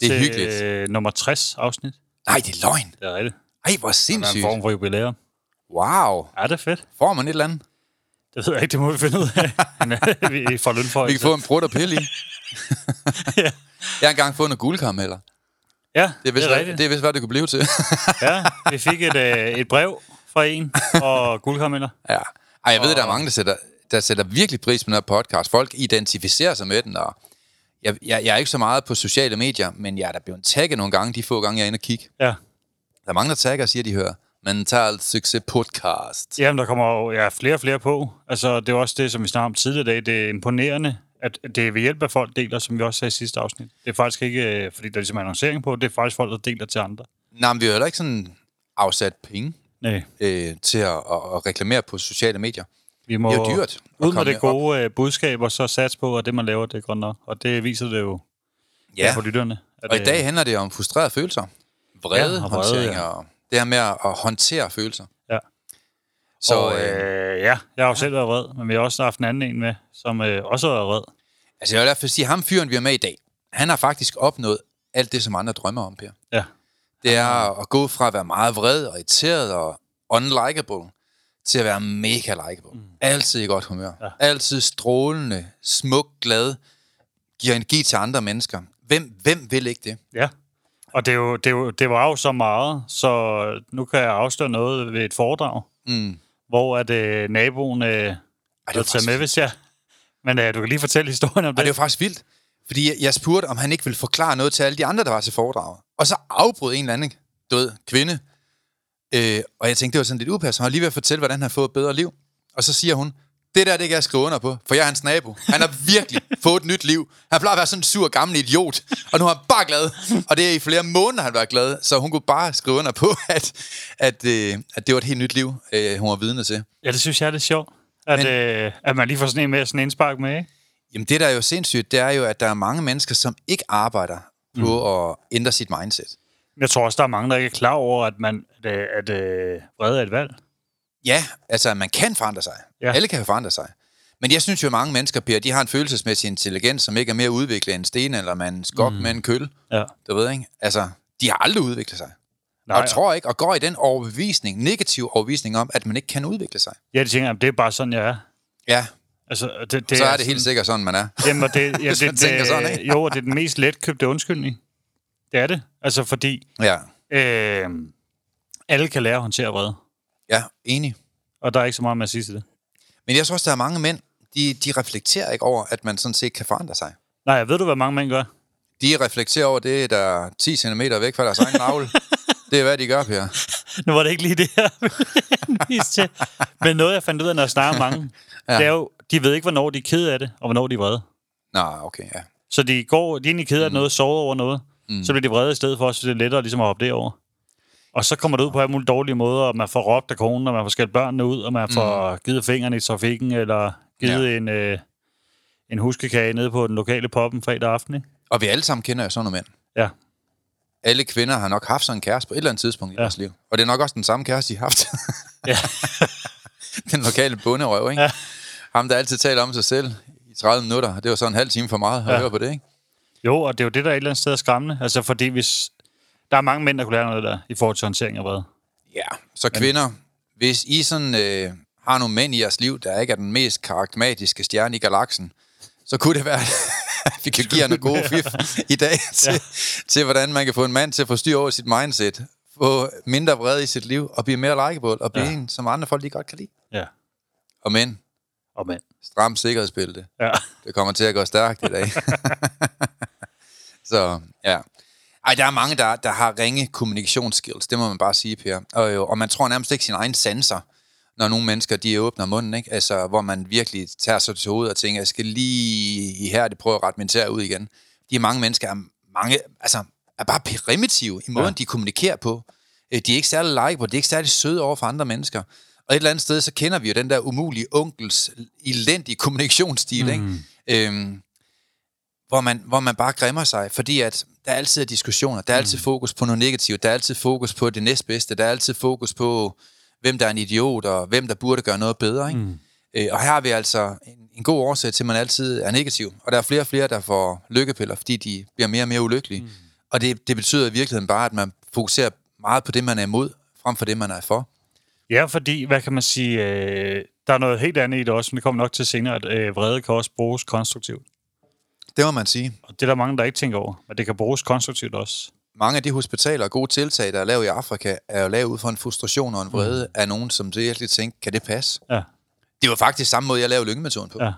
det er til, hyggeligt. Øh, nummer 60 afsnit. Nej, det er løgn. Det er rigtigt. Ej, hvor Der er en sindssygt. form for jubilæum. Wow. Ja, det er fedt. Får man et eller andet? Det ved jeg ikke, det må vi finde ud af. Øh, vi får løn for Vi kan få en brud og pille i. ja. Jeg har engang fået nogle guldkarameller. ja, Det er vist, det er rigtigt. det er vist, hvad det kunne blive til. Ja, vi fik et, øh, et brev fra en og guldkarameller. ja. Ej, jeg ved, der er mange, der sætter, der sætter virkelig pris på den her podcast. Folk identificerer sig med den, og jeg, jeg, jeg er ikke så meget på sociale medier, men jeg er da blevet tagget nogle gange, de få gange, jeg er inde og kigge. Ja. Der er mange, der tagger og siger, de hører Mental Succes Podcast. Jamen, der kommer jo ja, flere og flere på. Altså, det er også det, som vi snakkede om tidligere i dag. Det er imponerende, at det er ved hjælp af folk deler, som vi også sagde i sidste afsnit. Det er faktisk ikke, øh, fordi der ligesom er annoncering på, det er faktisk folk, der deler til andre. Nej, men vi har heller ikke sådan afsat penge Nej, øh, til at, at, at reklamere på sociale medier. Vi må Det er jo dyrt ud med det gode øh, budskab, og så satse på, at det, man laver, det er godt nok. Og det viser det jo Ja, på lytterne. At, og i øh, dag handler det om frustrerede følelser. Vrede, Ja, ja, og vrede, håndtering ja. og det her med at, håndtere følelser. Ja. Så og, øh, øh, ja, jeg har jo selv været vred, men vi har også haft en anden en med, som øh, også har været vred. altså jeg vil i hvert fald sige, at ham fyren, vi er med i dag, han har faktisk opnået alt det, som andre drømmer om, Per. Ja. Det er at gå fra at være meget vred og irriteret og unlikable, til at være mega likable. Mm. Altid i godt humør. Ja. Altid strålende, smuk, glad, giver energi til andre mennesker. Hvem, hvem vil ikke det? Ja. Og det, er jo, det, er jo, det var jo så meget, så nu kan jeg afsløre noget ved et foredrag, Mm. hvor at øh, naboen øh, Ej, det med, hvis jeg... Men øh, du kan lige fortælle historien om Ej, det. det var faktisk vildt. Fordi jeg, spurgte, om han ikke ville forklare noget til alle de andre, der var til foredraget. Og så afbrød en eller anden, ved, kvinde. Øh, og jeg tænkte, det var sådan lidt upassende. Han var lige ved at fortælle, hvordan han har fået et bedre liv. Og så siger hun, det der, det kan jeg skrive under på, for jeg er hans nabo. Han har virkelig fået et nyt liv. Han plejer at være sådan en sur gammel idiot, og nu er han bare glad. Og det er i flere måneder, han har været glad, så hun kunne bare skrive under på, at, at, øh, at det var et helt nyt liv, øh, hun var vidne til. Ja, det synes jeg er lidt sjovt. At, Men- øh, at man lige får sådan en med, sådan en indspark med, ikke? Jamen det, der er jo sindssygt, det er jo, at der er mange mennesker, som ikke arbejder på at ændre sit mindset. Jeg tror også, der er mange, der ikke er klar over, at, man, at, øh, at øh, vrede er et valg. Ja, altså man kan forandre sig. Ja. Alle kan forandre sig. Men jeg synes jo, at mange mennesker, Per, de har en følelsesmæssig intelligens, som ikke er mere udviklet end sten eller man skok mm. med en køl. Ja. Du ved ikke? Altså, de har aldrig udviklet sig. Nej. Og tror ikke, og går i den overbevisning, negativ overbevisning om, at man ikke kan udvikle sig. Ja, de tænker, at det er bare sådan, jeg er. Ja, Altså, det, det det så er det sådan, helt sikkert sådan, man er. Jamen, det, ja, det, det, sådan, ikke? Jo, det er den mest letkøbte undskyldning. Det er det. Altså, fordi Ja, øh, alle kan lære at håndtere vrede. ja enig. Og der er ikke så meget med at sige til det. Men jeg tror også, der er mange mænd, de, de reflekterer ikke over, at man sådan set kan forandre sig. Nej, ved du, hvad mange mænd gør? De reflekterer over det, der er 10 cm væk fra deres egen navle. Det er, hvad de gør, Per. Nu var det ikke lige det, jeg ville til. Men noget, jeg fandt ud af, når jeg snakker mange, ja. Det er jo, de ved ikke, hvornår de er ked af det, og hvornår de er vrede. Nå, okay, ja. Så de går, de er egentlig ked af noget, sover over noget, mm. så bliver de vrede i stedet for, så det er lettere ligesom at hoppe derover. Og så kommer det ud på alle mulige dårlige måder, og man får råbt af konen, og man får skældt børnene ud, og man får mm. givet fingrene i trafikken, eller givet ja. en, øh, en huskekage nede på den lokale poppen fredag aften. Ikke? Og vi alle sammen kender jo sådan nogle mænd. Ja. Alle kvinder har nok haft sådan en kæreste på et eller andet tidspunkt i Ja. deres liv. Og det er nok også den samme kæreste, de har haft. Ja. den lokale bunderøv, ikke? Ja. Ham, der altid taler om sig selv i 30 minutter. Det var så en halv time for meget at Ja. høre på det, ikke? Jo, og det er jo det, der er et eller andet sted er skræmmende. Altså, fordi hvis... Der er mange mænd, der kunne lære noget der, i forhold til håndtering af vrede. Ja. Så kvinder, hvis I sådan øh, har nogle mænd i jeres liv, der ikke er den mest karismatiske stjerne i galaksen, så kunne det være, vi kan give jer nogle gode fif i dag til, ja. til, hvordan man kan få en mand til at få styr over sit mindset, få mindre vrede i sit liv, og blive mere likeable, og blive ja. en, som andre folk lige godt kan lide. Ja. Og men, Og mand. stram sikkerhedsbælte. Ja. Det kommer til at gå stærkt i dag. så, ja. Ej, der er mange, der, der har ringe kommunikationsskills, det må man bare sige, Per. Og, jo, og man tror nærmest ikke sin egen sanser, når nogle mennesker, de åbner munden, ikke? Altså, hvor man virkelig tager sig til hovedet og tænker, jeg skal lige i her, det prøver at rette min tær ud igen. De mange mennesker er, mange, altså, er bare primitive i måden, ja. Ja. de kommunikerer på. Øh, De er ikke særlig like på, de er ikke særlig søde over for andre mennesker. Og et eller andet sted, så kender vi jo den der umulige onkels elendige kommunikationsstil, mm. ikke? Øhm, hvor man, hvor man bare græmmer sig, fordi at der er altid diskussioner, der er altid fokus på noget negativt, der er altid fokus på det næstbedste, der er altid fokus på, hvem der er en idiot, og hvem der burde gøre noget bedre. Ikke? Mm. Øh, og her har vi altså en, en god årsag til, at man altid er negativ. Og der er flere og flere, der får lykkepiller, fordi de bliver mere og mere ulykkelige. Mm. Og det, det betyder i virkeligheden bare, at man fokuserer meget på det, man er imod, frem for det, man er for. Ja, fordi, hvad kan man sige, øh, der er noget helt andet i det også, men det kommer nok til senere, at øh, vrede kan også bruges konstruktivt. Det må man sige. Og det er der mange, der ikke tænker over, men det kan bruges konstruktivt også. mange af de hospitaler og gode tiltag, der er lavet i Afrika, er jo lavet ud fra en frustration og en vrede mm. af nogen, som virkelig tænker, kan det passe? Ja, Det var faktisk samme måde, jeg lavede lyngemetoden på, ja. ja,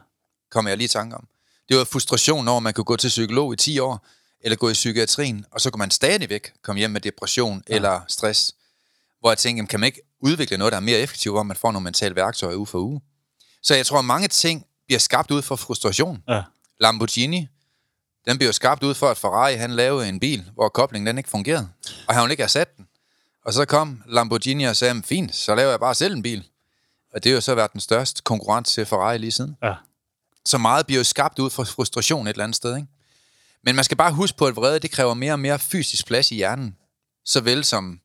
kom jeg lige i tanke om. Det var frustration over, at man kunne gå til psykolog i 10 år, eller gå i psykiatrien, og så kunne man stadigvæk komme hjem med depression ja. eller stress. Hvor jeg tænkte, kan man ikke udvikle noget, der er mere effektivt, hvor man får nogle mentale værktøjer uge for uge? Så jeg tror, at mange ting bliver skabt ud fra frustration. ja, Lamborghini, den blev skabt ud for, at Ferrari han lavede en bil, hvor koblingen den ikke fungerede, og han ville ikke have sat den. Og så kom Lamborghini og sagde, fint, så laver jeg bare selv en bil. Og det har jo så været den største konkurrent til Ferrari lige siden. ja. Så meget bliver jo skabt ud fra frustration et eller andet sted, ikke? Men man skal bare huske på, at vrede, det kræver mere og mere fysisk plads i hjernen. Såvel som,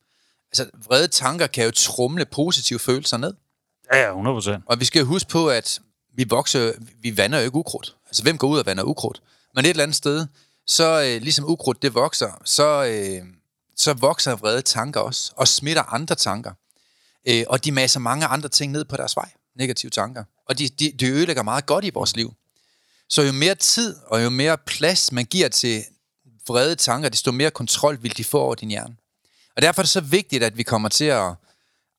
altså vrede tanker kan jo trumle positive følelser ned. Ja, ja, 100 procent. Og vi skal jo huske på, at vi vokser, vi vander jo ikke ukrudt. Altså, hvem går ud og vander ukrudt? Men et eller andet sted, så øh, ligesom ukrudt det vokser, så, øh, så vokser vrede tanker også, og smitter andre tanker. Øh, og de masser mange andre ting ned på deres vej, negative tanker. Og de, de, de ødelægger meget godt i vores liv. Så jo mere tid og jo mere plads man giver til vrede tanker, desto mere kontrol vil de få over din hjerne. Og derfor er det så vigtigt, at vi kommer til at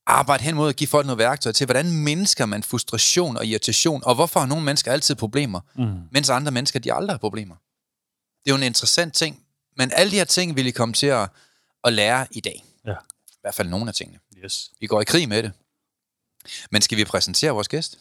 arbejde hen mod at give folk noget værktøj til, hvordan mindsker man frustration og irritation, og hvorfor har nogle mennesker altid problemer, mm. mens andre mennesker, de aldrig har problemer. Det er jo en interessant ting, men alle de her ting vil I komme til at, at lære i dag. Ja, I hvert fald nogle af tingene. yes. Vi går i krig med det. Men skal vi præsentere vores gæst?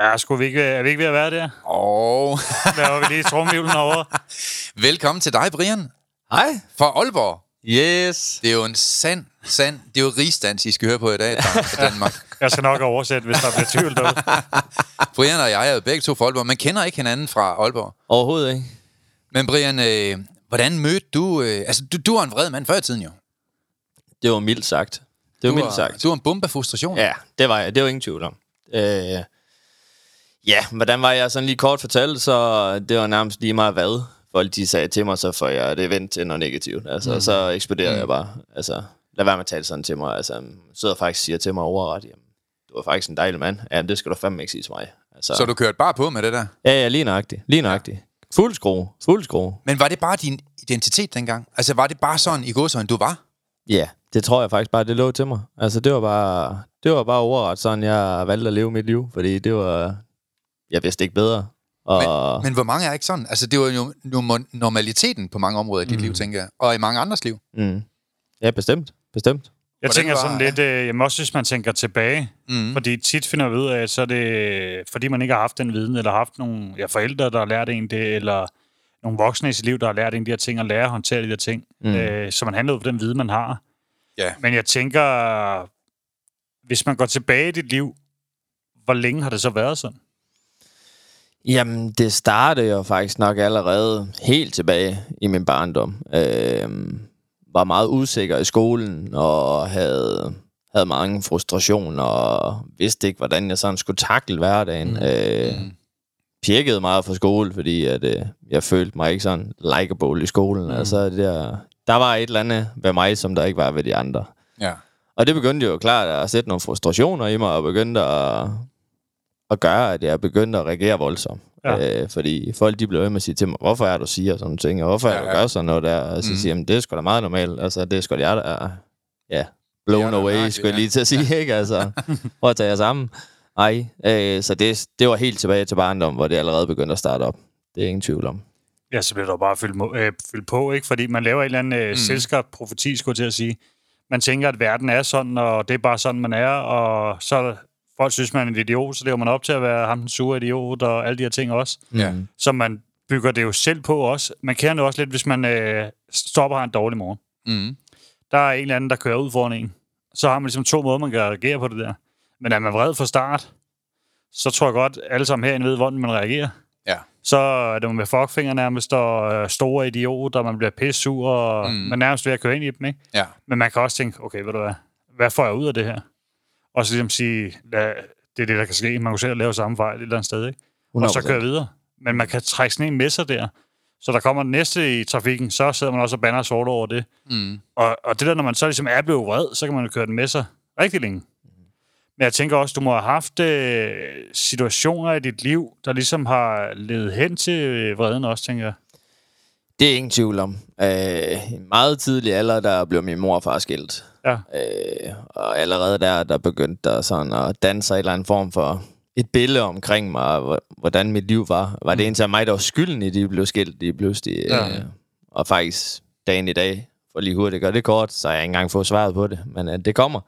Ja, skulle vi ikke, er vi ikke ved at være der? Og Laver vi lige trumhjulen over? velkommen til dig, Brian, Hej. fra Aalborg. Yes. Det er jo en sand, sand, det er jo rigsdans, I skal høre på i dag, fra Danmark. Jeg skal nok oversætte, hvis der bliver tvivl derude. Brian og jeg er jo begge to fra Aalborg. Man kender ikke hinanden fra Aalborg. Overhovedet ikke. Men Brian, øh, hvordan mødte du... Øh, altså, du, du var en vred mand før i tiden jo. Det var mildt sagt. Det var Du mildt var, sagt. du var en bombe af frustration. Ja, det var jeg. Det var ingen tvivl om. Øh, ja, hvordan var jeg sådan lige kort fortalt, så det var nærmest lige meget hvad folk de sagde til mig, så får jeg det vendt til noget negativt. Altså, mm. så eksploderede mm. jeg bare. Altså, lad være med at tale sådan til mig. Altså, sidder faktisk siger til mig overret, jamen, du er faktisk en dejlig mand. Ja, det skal du fandme ikke sige til mig. Altså, Så du kørte bare på med det der. Ja, ja, lige nøjagtigt. Lige nøjagtigt. Fuld skrue. Fuld skrue. Men var det bare din identitet dengang? Altså, var det bare sådan i godsøjne, du var? Ja, det tror jeg faktisk bare, det lå til mig. Altså, det var bare, det var bare overret sådan, jeg valgte at leve mit liv, fordi det var, jeg vidste ikke bedre. Og, Men hvor mange er ikke sådan? Altså, det var jo no- normaliteten på mange områder i dit mm. liv, tænker jeg. Og i mange andres liv. mm, ja, bestemt, bestemt. Jeg Hvordan tænker var- sådan lidt, øh, jamen også hvis man tænker tilbage, mm. fordi tit finder vi ud af, at så er det, fordi man ikke har haft den viden, eller haft nogle ja, forældre, der har lært en det, eller nogle voksne i sit liv, der har lært en de her ting, og lære at håndtere de her ting, mm. øh, så man handler ud på den viden, man har. Ja. Men jeg tænker, hvis man går tilbage i dit liv, hvor længe har det så været sådan? Jamen, det startede jo faktisk nok allerede helt tilbage i min barndom. Øhm, var meget usikker i skolen, og havde, havde mange frustrationer, og vidste ikke, hvordan jeg sådan skulle takle hverdagen. Mm. Øh, pirkede meget for skole, fordi at, øh, jeg følte mig ikke sådan likeable i skolen. Mm. Altså, det der, der var et eller andet ved mig, som der ikke var ved de andre. Ja. Og det begyndte jo klart at sætte nogle frustrationer i mig, og begyndte at, at gøre, at jeg begyndte at reagere voldsomt. Ja. Ja. Øh, fordi folk de blev ved med at sige til mig, hvorfor er du siger sådan nogle ting, og hvorfor er Ja, du ja. gør sådan noget der? Og så Mm. siger jeg, "Jamen, det er sgu da meget normalt. Altså, det er sgu da jeg, der er ja, blown Ja, away, skulle jeg ja. lige til at sige, ikke? Altså, prøv at tage jer sammen. Ej, øh, så det, det var helt tilbage til barndom, hvor det allerede begyndte at starte op. Det er ingen tvivl om. Ja, så bliver der bare fyldt, øh, fyldt på, ikke? Fordi man laver en eller anden øh, mm. selskabt profeti, skulle jeg til at sige. Man tænker, at verden er sådan, og det er bare sådan, man er, og så folk synes, man er en idiot, så lever man op til at være ham den sure idiot, og alle de her ting også. Ja. Så man bygger det jo selv på også. Man kender det også lidt, hvis man øh, stopper og har en dårlig morgen. Mm. Der er en eller anden, der kører ud foran en. Så har man ligesom to måder, man kan reagere på det der. Men er man vred fra start, så tror jeg godt, alle sammen herinde ved, hvordan man reagerer. Ja. Så er det med fuckfinger nærmest, og øh, store idioter, man bliver pisse sur, og mm. man er nærmest ved at køre ind i dem, ikke? Ja. Men man kan også tænke, okay, ved du hvad, hvad får jeg ud af det her? Og så ligesom sige, lad, det er det, der kan ske. Man kan selv lave samme fejl et eller andet sted, ikke? Og så 100%. køre videre. Men man kan trække sådan en med sig der. Så der kommer den næste i trafikken, så sidder man også og banner sort over det. Mm. Og, og det der, når man så ligesom er blevet vred, så kan man jo køre den med sig rigtig længe. Men jeg tænker også, du må have haft øh, situationer i dit liv, der ligesom har ledet hen til øh, vreden også, tænker jeg. Det er ingen tvivl om. Øh, meget tidlig alder, der blev min mor og far skilt. Ja. Øh, og allerede der, der begyndte der sådan at danne sig en eller anden form for et billede omkring mig, hvordan mit liv var. Var det egentlig af mig, der var skylden i, at de blev skilt lige pludselig? Ja. Øh, og faktisk dagen i dag, for lige hurtigt at gøre det kort, så jeg ikke engang fået svaret på det, men øh, det kommer.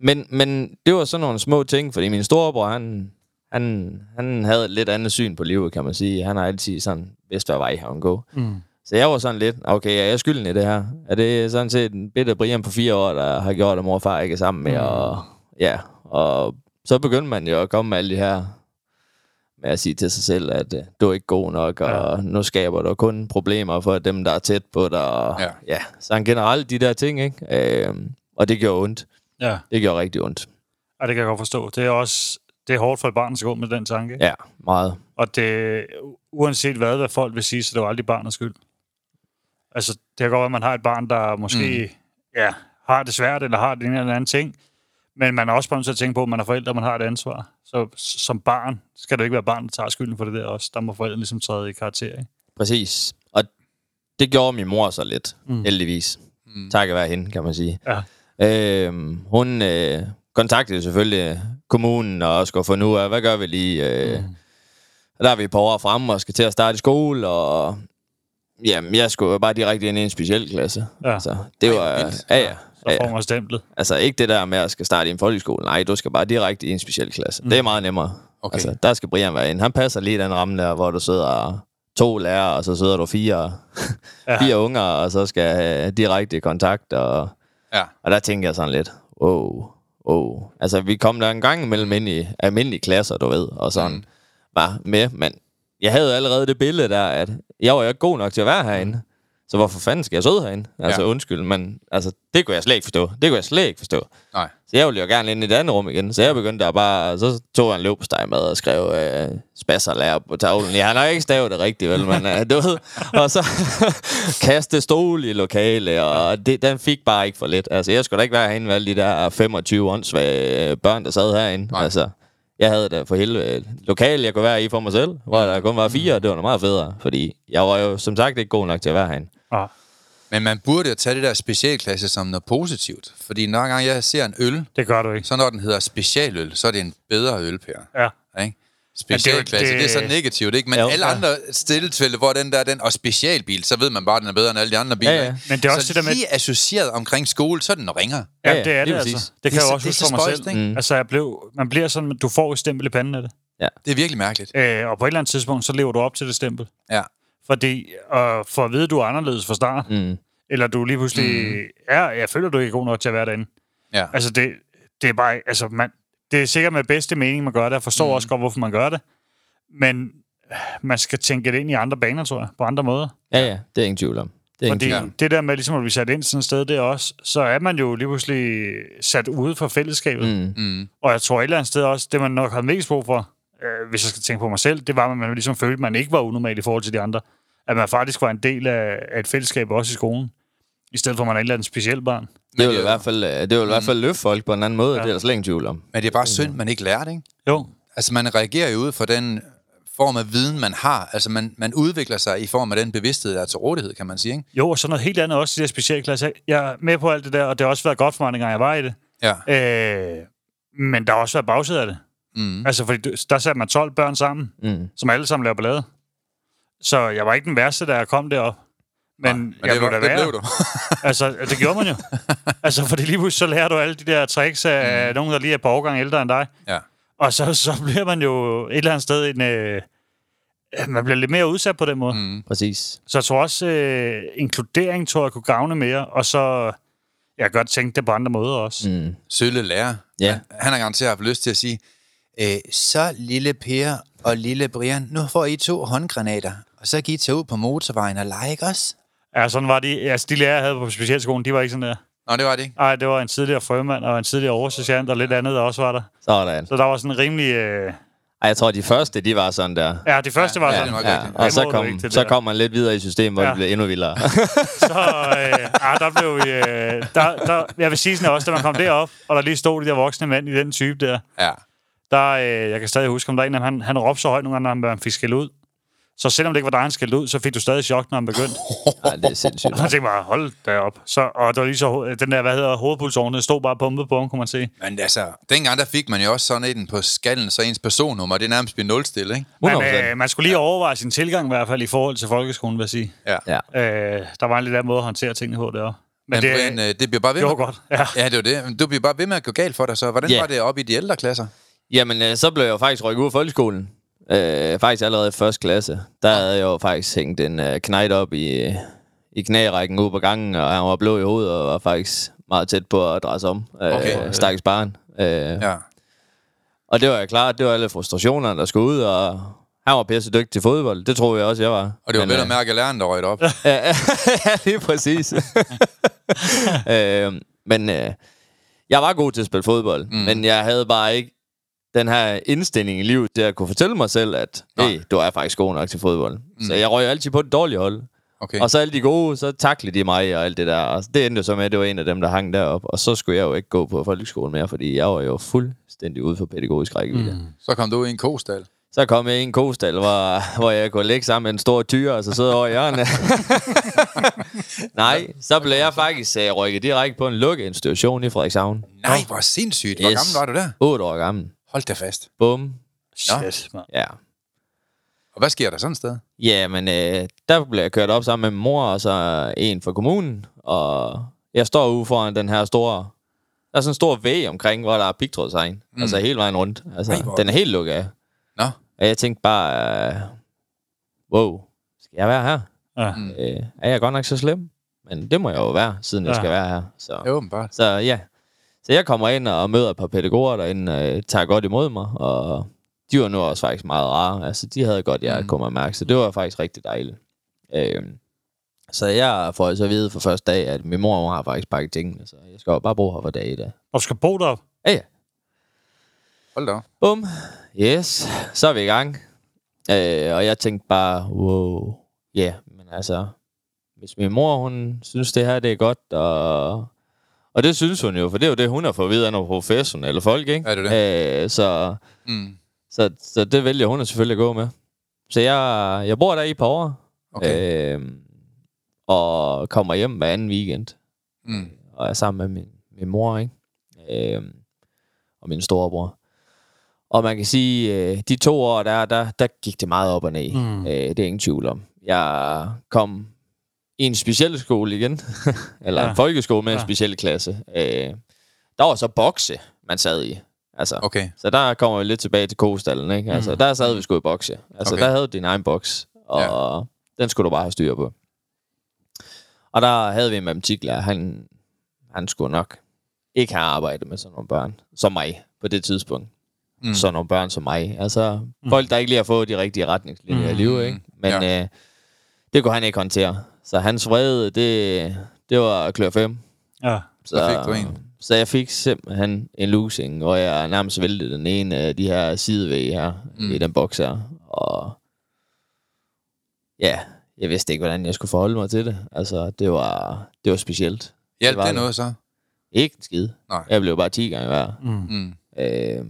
Men, men det var sådan nogle små ting, fordi min storebror, han, han, han havde et lidt andet syn på livet, kan man sige. Han har altid sådan vidst, hvad vej han gå. Mm. Så jeg var sådan lidt, okay, er jeg skylden i det her? Er det sådan set en bitte Brian på fire år, der har gjort, at mor og far ikke er sammen med? Mm. Og, ja, og så begyndte man jo at komme med alle de her, med at sige til sig selv, at uh, du er ikke god nok, og nu skaber du kun problemer for dem, der er tæt på dig. Og, Ja. ja, så generelt de der ting, ikke? Øhm, og det gjorde ondt. Ja, Det gjorde rigtig ondt. og det kan jeg godt forstå. Det er også det er hårdt for et barn at gå med den tanke. Ja, meget. Og det, uanset hvad, hvad folk vil sige, så det var aldrig barnets skyld. Altså, det kan godt være, at man har et barn, der måske mm. ja, har det svært, eller har den eller anden ting. Men man er også nødt til at tænke på, at man er forældre, og man har et ansvar. Så som barn skal det ikke være barn, der tager skylden for det der også. Der må forældrene ligesom træde i karakter, ikke? Præcis. Og det gjorde min mor så lidt, mm. heldigvis. Mm. Takket være hende, kan man sige. Ja. Øhm, hun øh, kontaktede selvfølgelig kommunen og skulle finde ud af, hvad gør vi lige? Øh, mm. Der er vi par år fremme og skal til at starte i skole, og jamen, jeg skulle jo bare direkte ind i en speciel klasse. Ja. Så det Ej, var, vildt. ja, ja. Så får man stemplet. Altså ikke det der med at skal starte i en folkeskole. Nej, du skal bare direkte i en speciel klasse. Mm. Det er meget nemmere. Okay. Altså, der skal Brian være inde. Han passer lige den ramme der, hvor du sidder to lærere, og så sidder du fire, ja. fire unger, og så skal have direkte kontakt. Og, Ja. og der tænker jeg sådan lidt, wow, wow. Altså, vi kom der en gang imellem ind i almindelige klasser, du ved, og sådan mm. var med. Men jeg havde allerede det billede der, at jeg var jo ikke god nok til at være herinde. Så hvorfor fanden skal jeg sidde herinde? Altså, Ja. undskyld, men altså, det kunne jeg slet ikke forstå. Det kunne jeg slet ikke forstå. Nej. Så jeg ville jo gerne ind i et andet rum igen. Så jeg begyndte der bare... Så tog jeg en løbsteg med og skrev øh, spasserlærer på tavlen. Jeg har nok ikke stavet det rigtigt, vel, men øh, du ved. Og så kaste stol i lokale, og det, den fik bare ikke for lidt. Altså, jeg skulle da ikke være herinde med alle de der 25 åndssvage øh, børn, der sad herinde. Nej. Altså, jeg havde da for helvede lokale, jeg kunne være i for mig selv, hvor der kun var fire, og det var noget meget federe, fordi jeg var jo som sagt ikke god nok til at være herinde. Ah. Men man burde jo tage det der specialklasse som noget positivt. Fordi når gang jeg ser en øl, Det gør du ikke. så når den hedder specialøl, så er det en bedre øl, Per. Ja. Ikke? Specialklasse, det, det- det, er så negativt, ikke? Men Jo. alle Ja. andre stilletilfælde, hvor den der, den, og specialbil, så ved man bare, at den er bedre end alle de andre biler. Ja, ja. Men det er også så det der med- lige associeret omkring skole, så er den noget ringere. Ja, Ja, ja, det er det lige altså. Det kan Det er jeg så- også det huske for mig spøjst, selv. ikke? Mm. Altså, jeg blev, man bliver sådan, du får et stempel i panden af det. Det er virkelig mærkeligt. Øh, og på et eller andet tidspunkt, så lever du op til det stempel. Ja. Fordi, øh, for at vide, at du er anderledes fra start, Mm. eller du lige pludselig mm. er, jeg føler, du ikke er god nok til at være derinde. Ja. Altså, det, det er bare, altså, man, det er sikkert med bedste mening, man gør det. Jeg forstår mm. også godt, hvorfor man gør det. Men øh, man skal tænke det ind i andre baner, tror jeg, på andre måder. Ja, ja, det er ingen tvivl om. Det er ingen Fordi tvivl Ja. om. det der med, ligesom at blive sat ind sådan et sted, det er også, så er man jo lige pludselig sat ude for fællesskabet. Mm. Mm. Mm. Og jeg tror et eller andet sted også, det man nok havde mest brug for, øh, hvis jeg skal tænke på mig selv, det var, at man ligesom følte, at man ikke var unormal i forhold til de andre. At man faktisk var en del af, af et fællesskab også i skolen. I stedet for, at man er et eller andet specielt barn. Det vil det i er- hvert fald, øh, det vil i hvert fald løfte folk på en anden måde, ja. det er der slet ingen tvivl om. Men det er bare synd, man ikke lærer det, ikke? Jo. Altså, man reagerer jo ud fra den form af viden, man har. Altså, man, man udvikler sig i form af den bevidsthed, der er til rådighed, kan man sige, ikke? Jo, og så noget helt andet også i de her specialklasser. Jeg er med på alt det der, og det har også været godt for mig, dengang jeg var i det. Ja. Øh, men der har også været bagside af det. Mm. Altså, fordi der satte man 12 børn sammen, Mm. som alle sammen laver ballade. Så jeg var ikke den værste, da jeg kom derop. Men, Men jeg det, var, blev det værre. blev du. Altså, det gjorde man jo. altså, fordi lige pludselig så lærer du alle de der tricks af mm. nogen, der lige er et par årgange ældre end dig. ja. Og så, så bliver man jo et eller andet sted en... Øh, man bliver lidt mere udsat på den måde. Mm. Præcis. Så jeg tror også, øh, inkludering tror jeg kunne gavne mere. Og så... Jeg kan godt tænke det på andre måder også. Mm. Mm. Sølle lærer. Ja. Han, han har garanteret haft lyst til at sige, øh, så lille Per og lille Brian, nu får I to håndgranater, og så kan I tage ud på motorvejen og lege, ikke også? Ja, sådan var de. Altså, de lærere, jeg havde på specialskolen, de var ikke sådan der. Nå, det var det ikke. Nej, det var en tidligere frømand og en tidligere oversergeant og lidt andet, der også var der. Sådan. Så der var sådan en rimelig... Øh... Ej, jeg tror, de første, de var sådan der. Ja, de første var Ja, sådan. det er nok Ja, rigtigt. og så kom, så kom man lidt videre i systemet, hvor Ja. det blev endnu vildere. Så øh, ah, der blev vi... Øh, der, der, jeg vil sige sådan også, da man kom derop, og der lige stod de der voksne mænd i den type der, Ja. der, øh, jeg kan stadig huske, om der er en af dem, han, han råbte så højt nogle gange, når han fik skæld ud. Så selvom det ikke var dig, han skældte ud, så fik du stadig chok, når han begyndte. Ej, det er sindssygt. Og så tænkte jeg bare, hold da op. Så, og det var lige så, den der, hvad hedder hovedpulsåren, den stod bare pumpet på ham, kunne man se. Men altså, dengang der fik man jo også sådan en på skallen, så ens personnummer, det er nærmest bliver nulstil, ikke? Men 100%. øh, man skulle lige overveje sin tilgang i hvert fald i forhold til folkeskolen, vil jeg sige. Ja. Ja. Øh, der var en lidt anden måde at håndtere tingene på deroppe. Men, det, Men Brian, øh, det bliver bare ved det var med... godt. Ja. Ja, det var det. Men Du bliver bare ved med at gå galt for dig, så hvordan Ja. var det oppe i de ældre klasser? Jamen, øh, så blev jeg jo faktisk rykket ud af folkeskolen. Øh, faktisk allerede i første klasse. Der havde jeg jo faktisk hængt en øh, knejt op i, i knærækken ude på gangen, og han var blå i hovedet og var faktisk meget tæt på at dreje sig om. Øh, Okay. Stakkels barn. Øh, Ja. Og det var jeg klar, det var alle frustrationerne, der skulle ud, og han var pisse dygtig til fodbold. Det troede jeg også, jeg var. Og det var vel øh, at mærke, at læreren, der røg op. Ja, lige præcis. øh, men øh, jeg var god til at spille fodbold, mm. men jeg havde bare ikke den her indstilling i livet til at kunne fortælle mig selv, at hey, du er faktisk god nok til fodbold. Mm. Så jeg røg altid på det dårlige hold. Okay. Og så alle de gode, så taklede de mig og alt det der. Og det endte jo så med, at det var en af dem, der hang derop. Og så skulle jeg jo ikke gå på folkeskolen mere, fordi jeg var jo fuldstændig ude for pædagogisk rækkevidde. Mm. Så kom du i en kostal. Så kom jeg i en kostal, hvor, hvor jeg kunne ligge sammen med en stor tyr, og så sidde over i hjørnet. Nej, så blev jeg faktisk uh, rykket direkte på en lukkeinstitution i Frederikshavn. Nej, hvor sindssygt. Hvor Yes. gammel var du der? 8 år gammel. Hold da fast. Bum. Shit, man. Ja. Og hvad sker der sådan et sted? Ja, men øh, der blev jeg kørt op sammen med min mor og så en fra kommunen. Og jeg står ude foran den her store... Der er sådan en stor væg omkring, hvor der er pigtrådshegn. Mm. Altså hele vejen rundt. Altså, Ej, den er helt lukket af. Nå, Og jeg tænkte bare... Øh, wow, skal jeg være her? Ja. Mm. Øh, er jeg godt nok så slem? Men det må jeg jo være, siden ja. jeg skal være her. Så, det er åbenbart. så ja. Så jeg kommer ind og møder et par pædagoger derinde, øh, tager godt imod mig, og de var nu også faktisk meget rare. Altså, de havde godt hjerte, Mm. kunne mærke, så det var faktisk rigtig dejligt. Øh, så jeg får så at vide for første dag, at min mor har faktisk pakket tingene, så jeg skal jo bare bo her for dag i dag. Og skal bo derop. Ja, ja. Hold da. Bum. Yes. Så er vi i gang. Øh, og jeg tænkte bare, wow. Ja, yeah, men altså, hvis min mor, hun synes, det her det er godt, og, og det synes hun jo, for det er jo det, hun har fået at vide af nogle professionelle folk, ikke? Ja, det er Øh, så, Mm. så, så det vælger hun selvfølgelig at gå med. Så jeg, jeg bor der i et par år, Okay. øh, og kommer hjem hver anden weekend Mm. og er sammen med min, min mor, ikke? Øhm, og min storebror. Og man kan sige, øh, de to år der, der, der gik det meget op og ned. Mm. Øh, det er ingen tvivl om. Jeg kom i en speciel skole igen, eller ja. En folkeskole med ja. en speciel klasse. Øh, der var så bokse, man sad i. Altså, Okay. Så der kommer vi lidt tilbage til kostallen, ikke? Altså, Mm. der sad vi sgu i bokse. Altså, Okay. der havde du din egen boks, og ja. den skulle du bare have styr på. Og der havde vi en matematiklærer, han, han skulle nok ikke have arbejdet med sådan nogle børn, som mig på det tidspunkt. Mm. Sådan nogle børn som mig. Altså, mm. folk, der ikke lige har fået de rigtige retningslinjer mm. i livet, ikke? Men ja. øh, det kunne han ikke håndtere. Så hans vrede, det, det var klør 5. Ja. Så, fik du en? Så jeg fik simpelthen en losing, hvor jeg nærmest væltede den ene af de her sidevægge her, Mm. i den boks her. Og ja, jeg vidste ikke, hvordan jeg skulle forholde mig til det. Altså, det var, det var specielt. Hjælp var det det. noget så? Ikke en skid. Nej. Jeg blev bare 10 gange værd. Mm. Mm. Øh,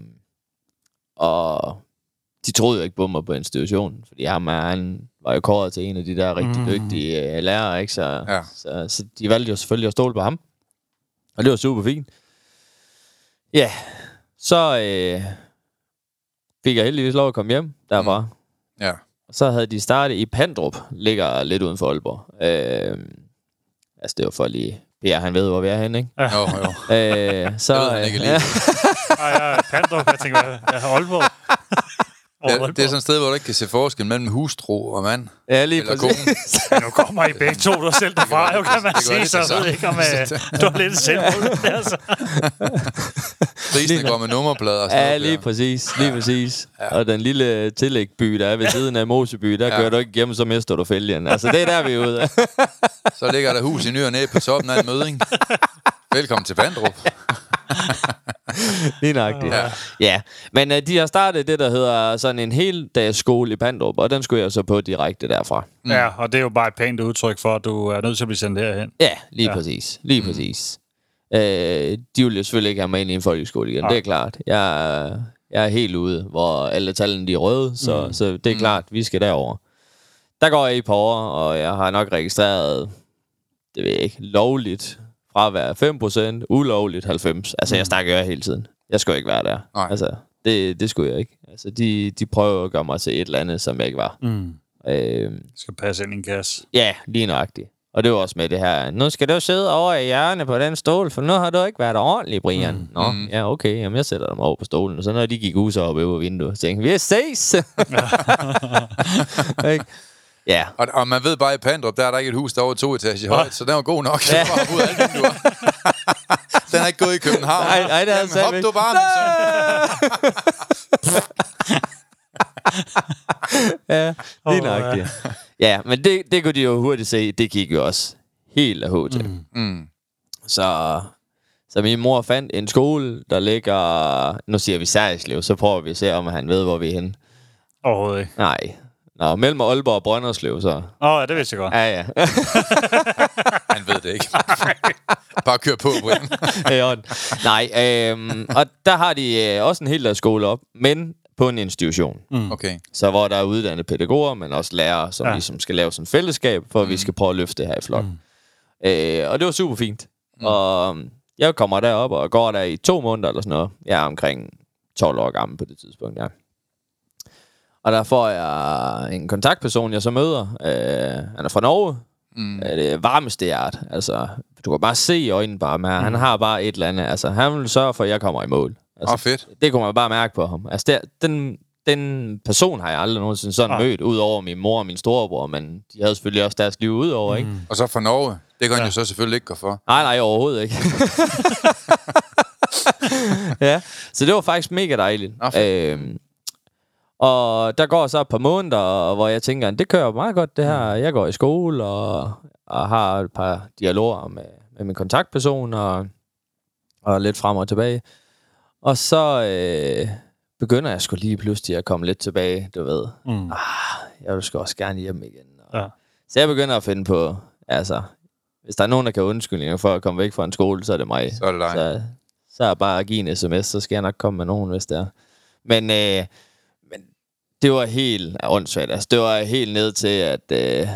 og de troede jo ikke på mig på institutionen, fordi ham er, han var jo kåret til en af de der rigtig Mm. dygtige øh, lærere, ikke? Så, Ja. så, så de valgte jo selvfølgelig at stole på ham. Og det var super fint. Ja, så øh, fik jeg heldigvis lov at komme hjem derfra. Mm. Ja. Og så havde de startet i Pandrup, ligger lidt uden for Aalborg. Øh, altså, det var for lige... Per, han ved, hvor vi er henne, ikke? Jo, jo. Øh, så, Det ved han ikke øh, lige. Ej, jeg er Pandrup. Jeg tænker? Jeg har Aalborg. Ja, det er sådan et sted, hvor du ikke kan se forskel mellem hustru og mand. ja, lige Eller præcis. Men nu kommer I begge to, du selv derfra, jo kan man sige, lidt så det jeg ved ikke, om øh, du har lidt selvmål der, så. Prisene går med nummerplader og sådan Ja, lige præcis. Lige præcis. Og den lille tillægby, der er ved siden af Moseby, der Ja. kører du ikke hjem, så mister du fælgen. Altså, det er der, vi er ude. Så ligger der hus i ny og næ på toppen af en møding. Velkommen til Pandrup. Lige nøjagtigt. Ja. Ja, men uh, de har startet det, der hedder sådan en hel dags skole i Pandrup, og den skulle jeg så på direkte derfra. Ja, og det er jo bare et pænt udtryk for, at du er nødt til at blive sendt herhen. Ja, lige Ja. ja. præcis. Lige mm. præcis. Øh, de vil jo selvfølgelig ikke have mig ind i en folkeskole igen, Nej. det er klart. Jeg, er- jeg er helt ude, hvor alle tallene de er røde, så, mm. så det er Mm. klart, vi skal derover. Der går jeg i på år, og jeg har nok registreret, det ved jeg ikke, lovligt fra at være 5%, ulovligt 90. Altså, Mm. jeg snakker jo hele tiden. Jeg skulle ikke være der. Nej. Altså, det, det skulle jeg ikke. Altså, de, de prøver at gøre mig til et eller andet, som jeg ikke var. Mm. Øh, Skal passe ind i en kasse. Ja, lige nøjagtigt. Og det var også med det her. Nu skal du sidde over i hjørnet på den stol, for nu har du ikke været ordentlig, Brian. Mm. Nå, Mm. ja, okay. Jamen, jeg sætter dem over på stolen. Og så når de gik ud, så oppe over vinduet, tænkte vi ses! Ja, Og, og man ved bare, i Pandrup, der er der ikke et hus, der er over to etager højt, så den var god nok. Ja. Ja. Bare ud af alle vinduer. den er ikke gået i København. Nej, nej, det er Jamen, altså hop ikke. du bare, ja, lige Åh, nøjagtigt. Ja, men det, det kunne de jo hurtigt se, det gik jo også helt af hovedet til. Mm. Mm. Så, så min mor fandt en skole, der ligger... Nu siger vi Særslev, så prøver vi at se, om han ved, hvor vi er henne. Overhovedet ikke. Nej. Nå, mellem Aalborg og Brønderslev, så. Åh, oh, ja, det vidste jeg godt. Ja, ja. Han ved det ikke. bare kør på, Brian. Orden. Nej, øhm, og der har de øh, også en hel del skole op, men på en institution. Okay. Så hvor der er uddannede pædagoger, men også lærere, som Ja. ja. ligesom skal lave sådan et fællesskab, for at vi skal prøve at løfte det her i flok. Mm. Øh, og det var super fint. Mm. Og øhm, jeg kommer derop og går der i to måneder eller sådan noget. Jeg er omkring 12 år gammel på det tidspunkt, ja. Og der får jeg en kontaktperson, jeg så møder. Øh, han er fra Norge. Mm. Det varmeste hjert. Altså, du kan bare se i øjnene bare med. Mm. Han har bare et eller andet. Altså, han vil sørge for, at jeg kommer i mål. Altså, oh, fedt. det kunne man bare mærke på ham. Altså, der, den, den person har jeg aldrig nogensinde sådan Nej. mødt, ud over min mor og min storebror, men de havde selvfølgelig også deres liv ud over, ikke? Og så fra Norge. Det kan han jo så selvfølgelig ikke gå for. Nej, nej, overhovedet ikke. ja, så det var faktisk mega dejligt. Fedt. Øhm, og der går så et par måneder, hvor jeg tænker, det kører meget godt det her. Jeg går i skole og, og har et par dialoger med, med min kontaktperson og, og lidt frem og tilbage. Og så øh, begynder jeg sgu lige pludselig at komme lidt tilbage, du ved. Mm. Ah, jeg vil sgu også gerne hjem igen. Og, Ja. Så jeg begynder at finde på, altså, hvis der er nogen, der kan undskylde for at komme væk fra en skole, så er det mig. Så er det dig. Så, så er bare at give en sms, så skal jeg nok komme med nogen, hvis det er. Men, øh, men det var helt åndssvagt. Altså, det var helt ned til, at, øh,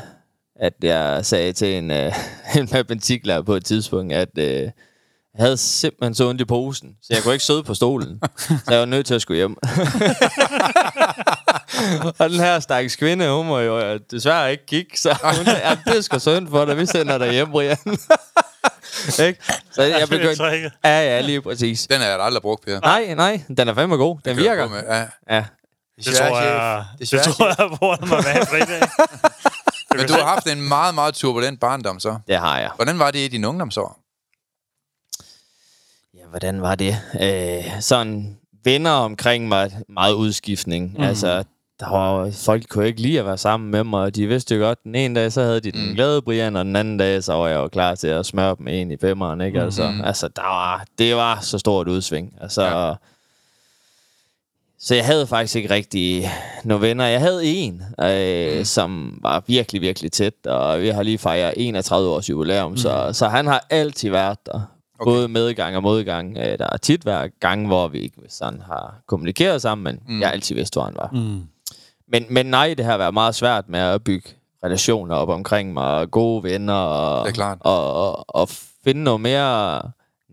at jeg sagde til en, øh, en matematiklærer på et tidspunkt, at øh, jeg havde simpelthen så ondt i posen, så jeg kunne ikke sidde på stolen. Så jeg var nødt til at skulle hjem. og den her stakkels kvinde, hun må jo øh, desværre ikke kigge, så hun sagde, ja, det er sgu synd for dig, vi sender dig hjem, Brian. ikke? Så jeg er begyndte... Ja, ja, lige præcis. Den har jeg aldrig brugt, Per. Nej, nej, den er fandme god. Den Kører virker. Med. Ja. Ja. Det tror jeg, det tror jeg, der må være en fridag. Men du har haft en meget, meget turbulent barndom, så. Det har jeg. Hvordan var det i dine ungdomsår? Ja, hvordan var det? Øh, sådan venner omkring mig, meget udskiftning. Mm. Altså, der var, folk kunne ikke lide at være sammen med mig, og de vidste jo godt, den ene dag, så havde de den Mm. glade Brian, og den anden dag, så var jeg jo klar til at smøre dem en i femmeren, ikke? Altså, Mhm. altså der var, det var så stort udsving. Altså, Ja. Så jeg havde faktisk ikke rigtig nogle venner. Jeg havde en, øh, mm. som var virkelig, virkelig tæt, og vi har lige fejret 31 års jubilæum, mm. så, så han har altid været der. Okay. Både medgang og modgang. Øh, der har tit været gange, hvor vi ikke sådan har kommunikeret sammen, men mm. jeg har altid vidst, hvor han var. Mm. Men, men nej, det har været meget svært med at bygge relationer op omkring mig, og gode venner, og, Det er klart. og, og, og finde noget mere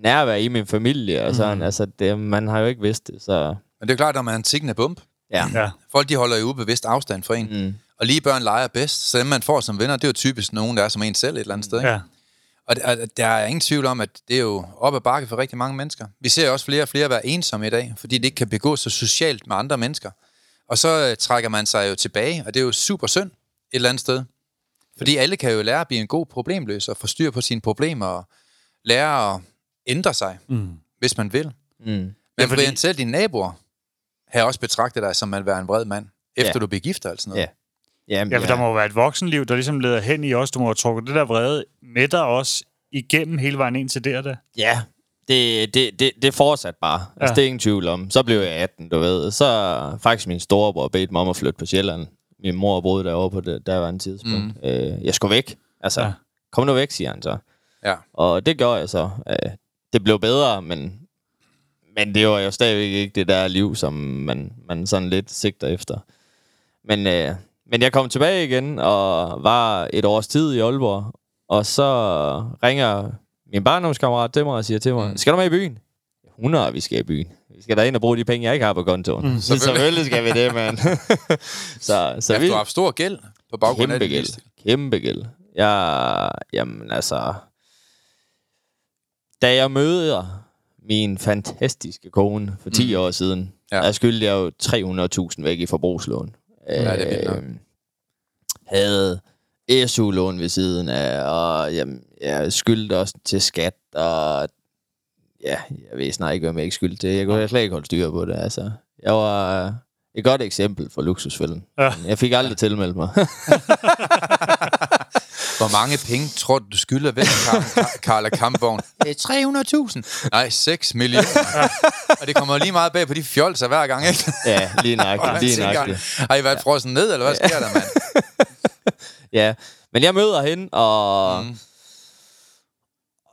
nærvær i min familie. Og sådan. Mm. Altså, det, man har jo ikke vidst det, så... Men det er klart, når man er en tiggende bump. Ja. Ja. Folk, de holder jo ubevidst afstand fra en. Mm. Og lige børn leger bedst. Så dem, man får som venner, det er jo typisk nogen, der er som en selv et eller andet sted. Ikke? Ja. Og, der er ingen tvivl om, at det er jo op ad bakke for rigtig mange mennesker. Vi ser også flere og flere være ensomme i dag, fordi det ikke kan begå sig socialt med andre mennesker. Og så øh, trækker man sig jo tilbage, og det er jo super synd et eller andet sted. Fordi alle kan jo lære at blive en god problemløser, få styr på sine problemer, og lære at ændre sig, Mm. hvis man vil. Mm. Men Ja, fordi... selv dine naboer har også betragtet dig som at være en vred mand, efter Ja. du blev gift og sådan noget. Ja. Jamen, Ja, for der må jo være et voksenliv, der ligesom leder hen i os. Du må have trukket det der vrede med dig også igennem hele vejen ind til der. der. Ja, det, det, det, det fortsatte bare. Ja. Altså, Ja. det er ingen tvivl om. Så blev jeg 18, du ved. Så faktisk min storebror bedte mig om at flytte på Sjælland. Min mor boede derovre på det, der var en tidspunkt. Mm. Øh, jeg skulle væk. Altså, ja. Ja. kom nu væk, siger han så. Ja. Og det gjorde jeg så. Øh, det blev bedre, men, men det var jo stadigvæk ikke det der liv, som man, man sådan lidt sigter efter. Men, øh, men jeg kom tilbage igen, og var et års tid i Aalborg. Og så ringer min barndomskammerat til mig og siger til mig, Mm. skal du med i byen? 100, vi skal i byen. Vi skal da ind og bruge de penge, jeg ikke har på kontoen. Mm, så selvfølgelig skal vi det, mand. så så Ja, vi, du har haft stor gæld på baggrund af kæmpe det. gæld. Kæmpe gæld. Jeg, jamen altså... Da jeg møder min fantastiske kone for 10 mm. år siden, Ja. ja. der skyldte jeg jo 300.000 væk i forbrugslån. Ja, det er. Øhm, Havde SU-lån ved siden af, og jamen, jeg skyldte også til skat, og ja, jeg ved snart ikke, hvad jeg ikke skyldte til. Jeg kunne slet ikke holde styr på det, altså. Jeg var et godt eksempel for luksusfælden. Ja. Jeg fik aldrig tilmeldt mig. Hvor mange penge tror du, du skylder væk, Karl- Karla Kampvogn? Det er 300.000. Nej, 6 millioner. og det kommer lige meget bag på de fjolser hver gang, ikke? ja, lige nøjagtigt, lige nøjagtigt. Har I været frosset ned, eller hvad sker der, mand? Ja, men jeg møder hende, og, Mm.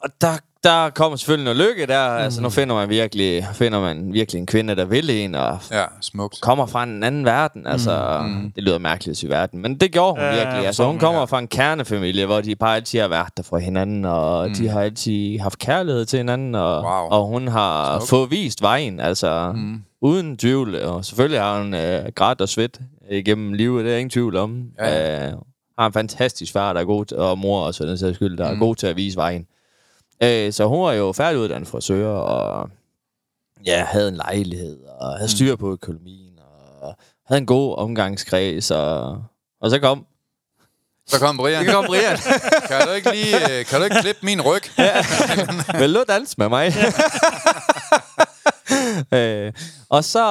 Mm. og der, der kommer selvfølgelig noget lykke der. Mm. Altså, nu finder man, virkelig, finder man virkelig en kvinde, der vil en, og Ja, smukt. kommer fra en anden verden. Altså, mm. det lyder mærkeligt at sige verden, men det gjorde hun Ja, virkelig. Altså, hun kommer ja. fra en kernefamilie, hvor de bare altid har været der for hinanden, og mm. de har altid haft kærlighed til hinanden, og, Wow. og hun har Smuk. fået vist vejen, altså mm. uden tvivl. Og selvfølgelig har hun øh, grædt og svedt igennem livet, det er ingen tvivl om. Ja, Øh, har en fantastisk far, der er god til, og mor også, for den sags skyld, der mm. er god til at vise vejen. Øh, så hun var jo færdiguddannet frisør, og ja, havde en lejlighed, og havde styr på økonomien, og havde en god omgangskreds, og, og så kom, Så kom Brian. så kom Brian. Kan du ikke lige øh, kan du ikke klippe min ryg? Vil du danse med mig? øh, og så,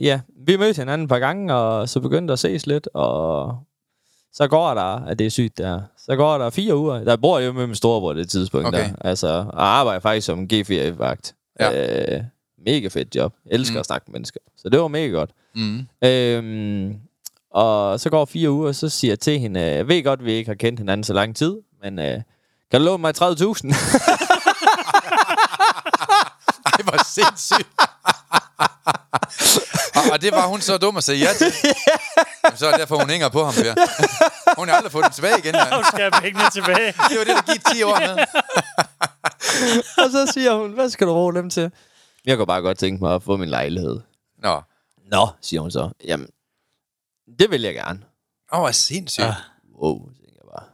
ja, vi mødte hinanden et par gange, og så begyndte at ses lidt, og så går der, at det er sygt der, så går der fire uger. Der bor jeg jo med min storebror det tidspunkt Okay. der, altså, og arbejder faktisk som G4-vagt. Ja. Øh, mega fedt job. Elsker mm. at snakke med mennesker. Så det var mega godt. Mm. Øhm, og så går fire uger, og så siger jeg til hende, jeg ved godt, vi ikke har kendt hinanden så lang tid, men øh, kan du låne mig 30.000? Ej, hvor sindssygt. Og, og det var hun så dum at sige ja til. Jamen, så er det derfor, hun hænger på ham, Per. Hun har aldrig fået den tilbage igen. Nu skal jeg have pengene tilbage. Det var det, der gik 10 år med. og så siger hun, hvad skal du bruge dem til? Jeg kunne bare godt tænke mig at få min lejlighed. Nå, Nå, siger hun så. Jamen, det vil jeg gerne. Åh, hvor sindssygt. Ja. Wow, tænker jeg bare.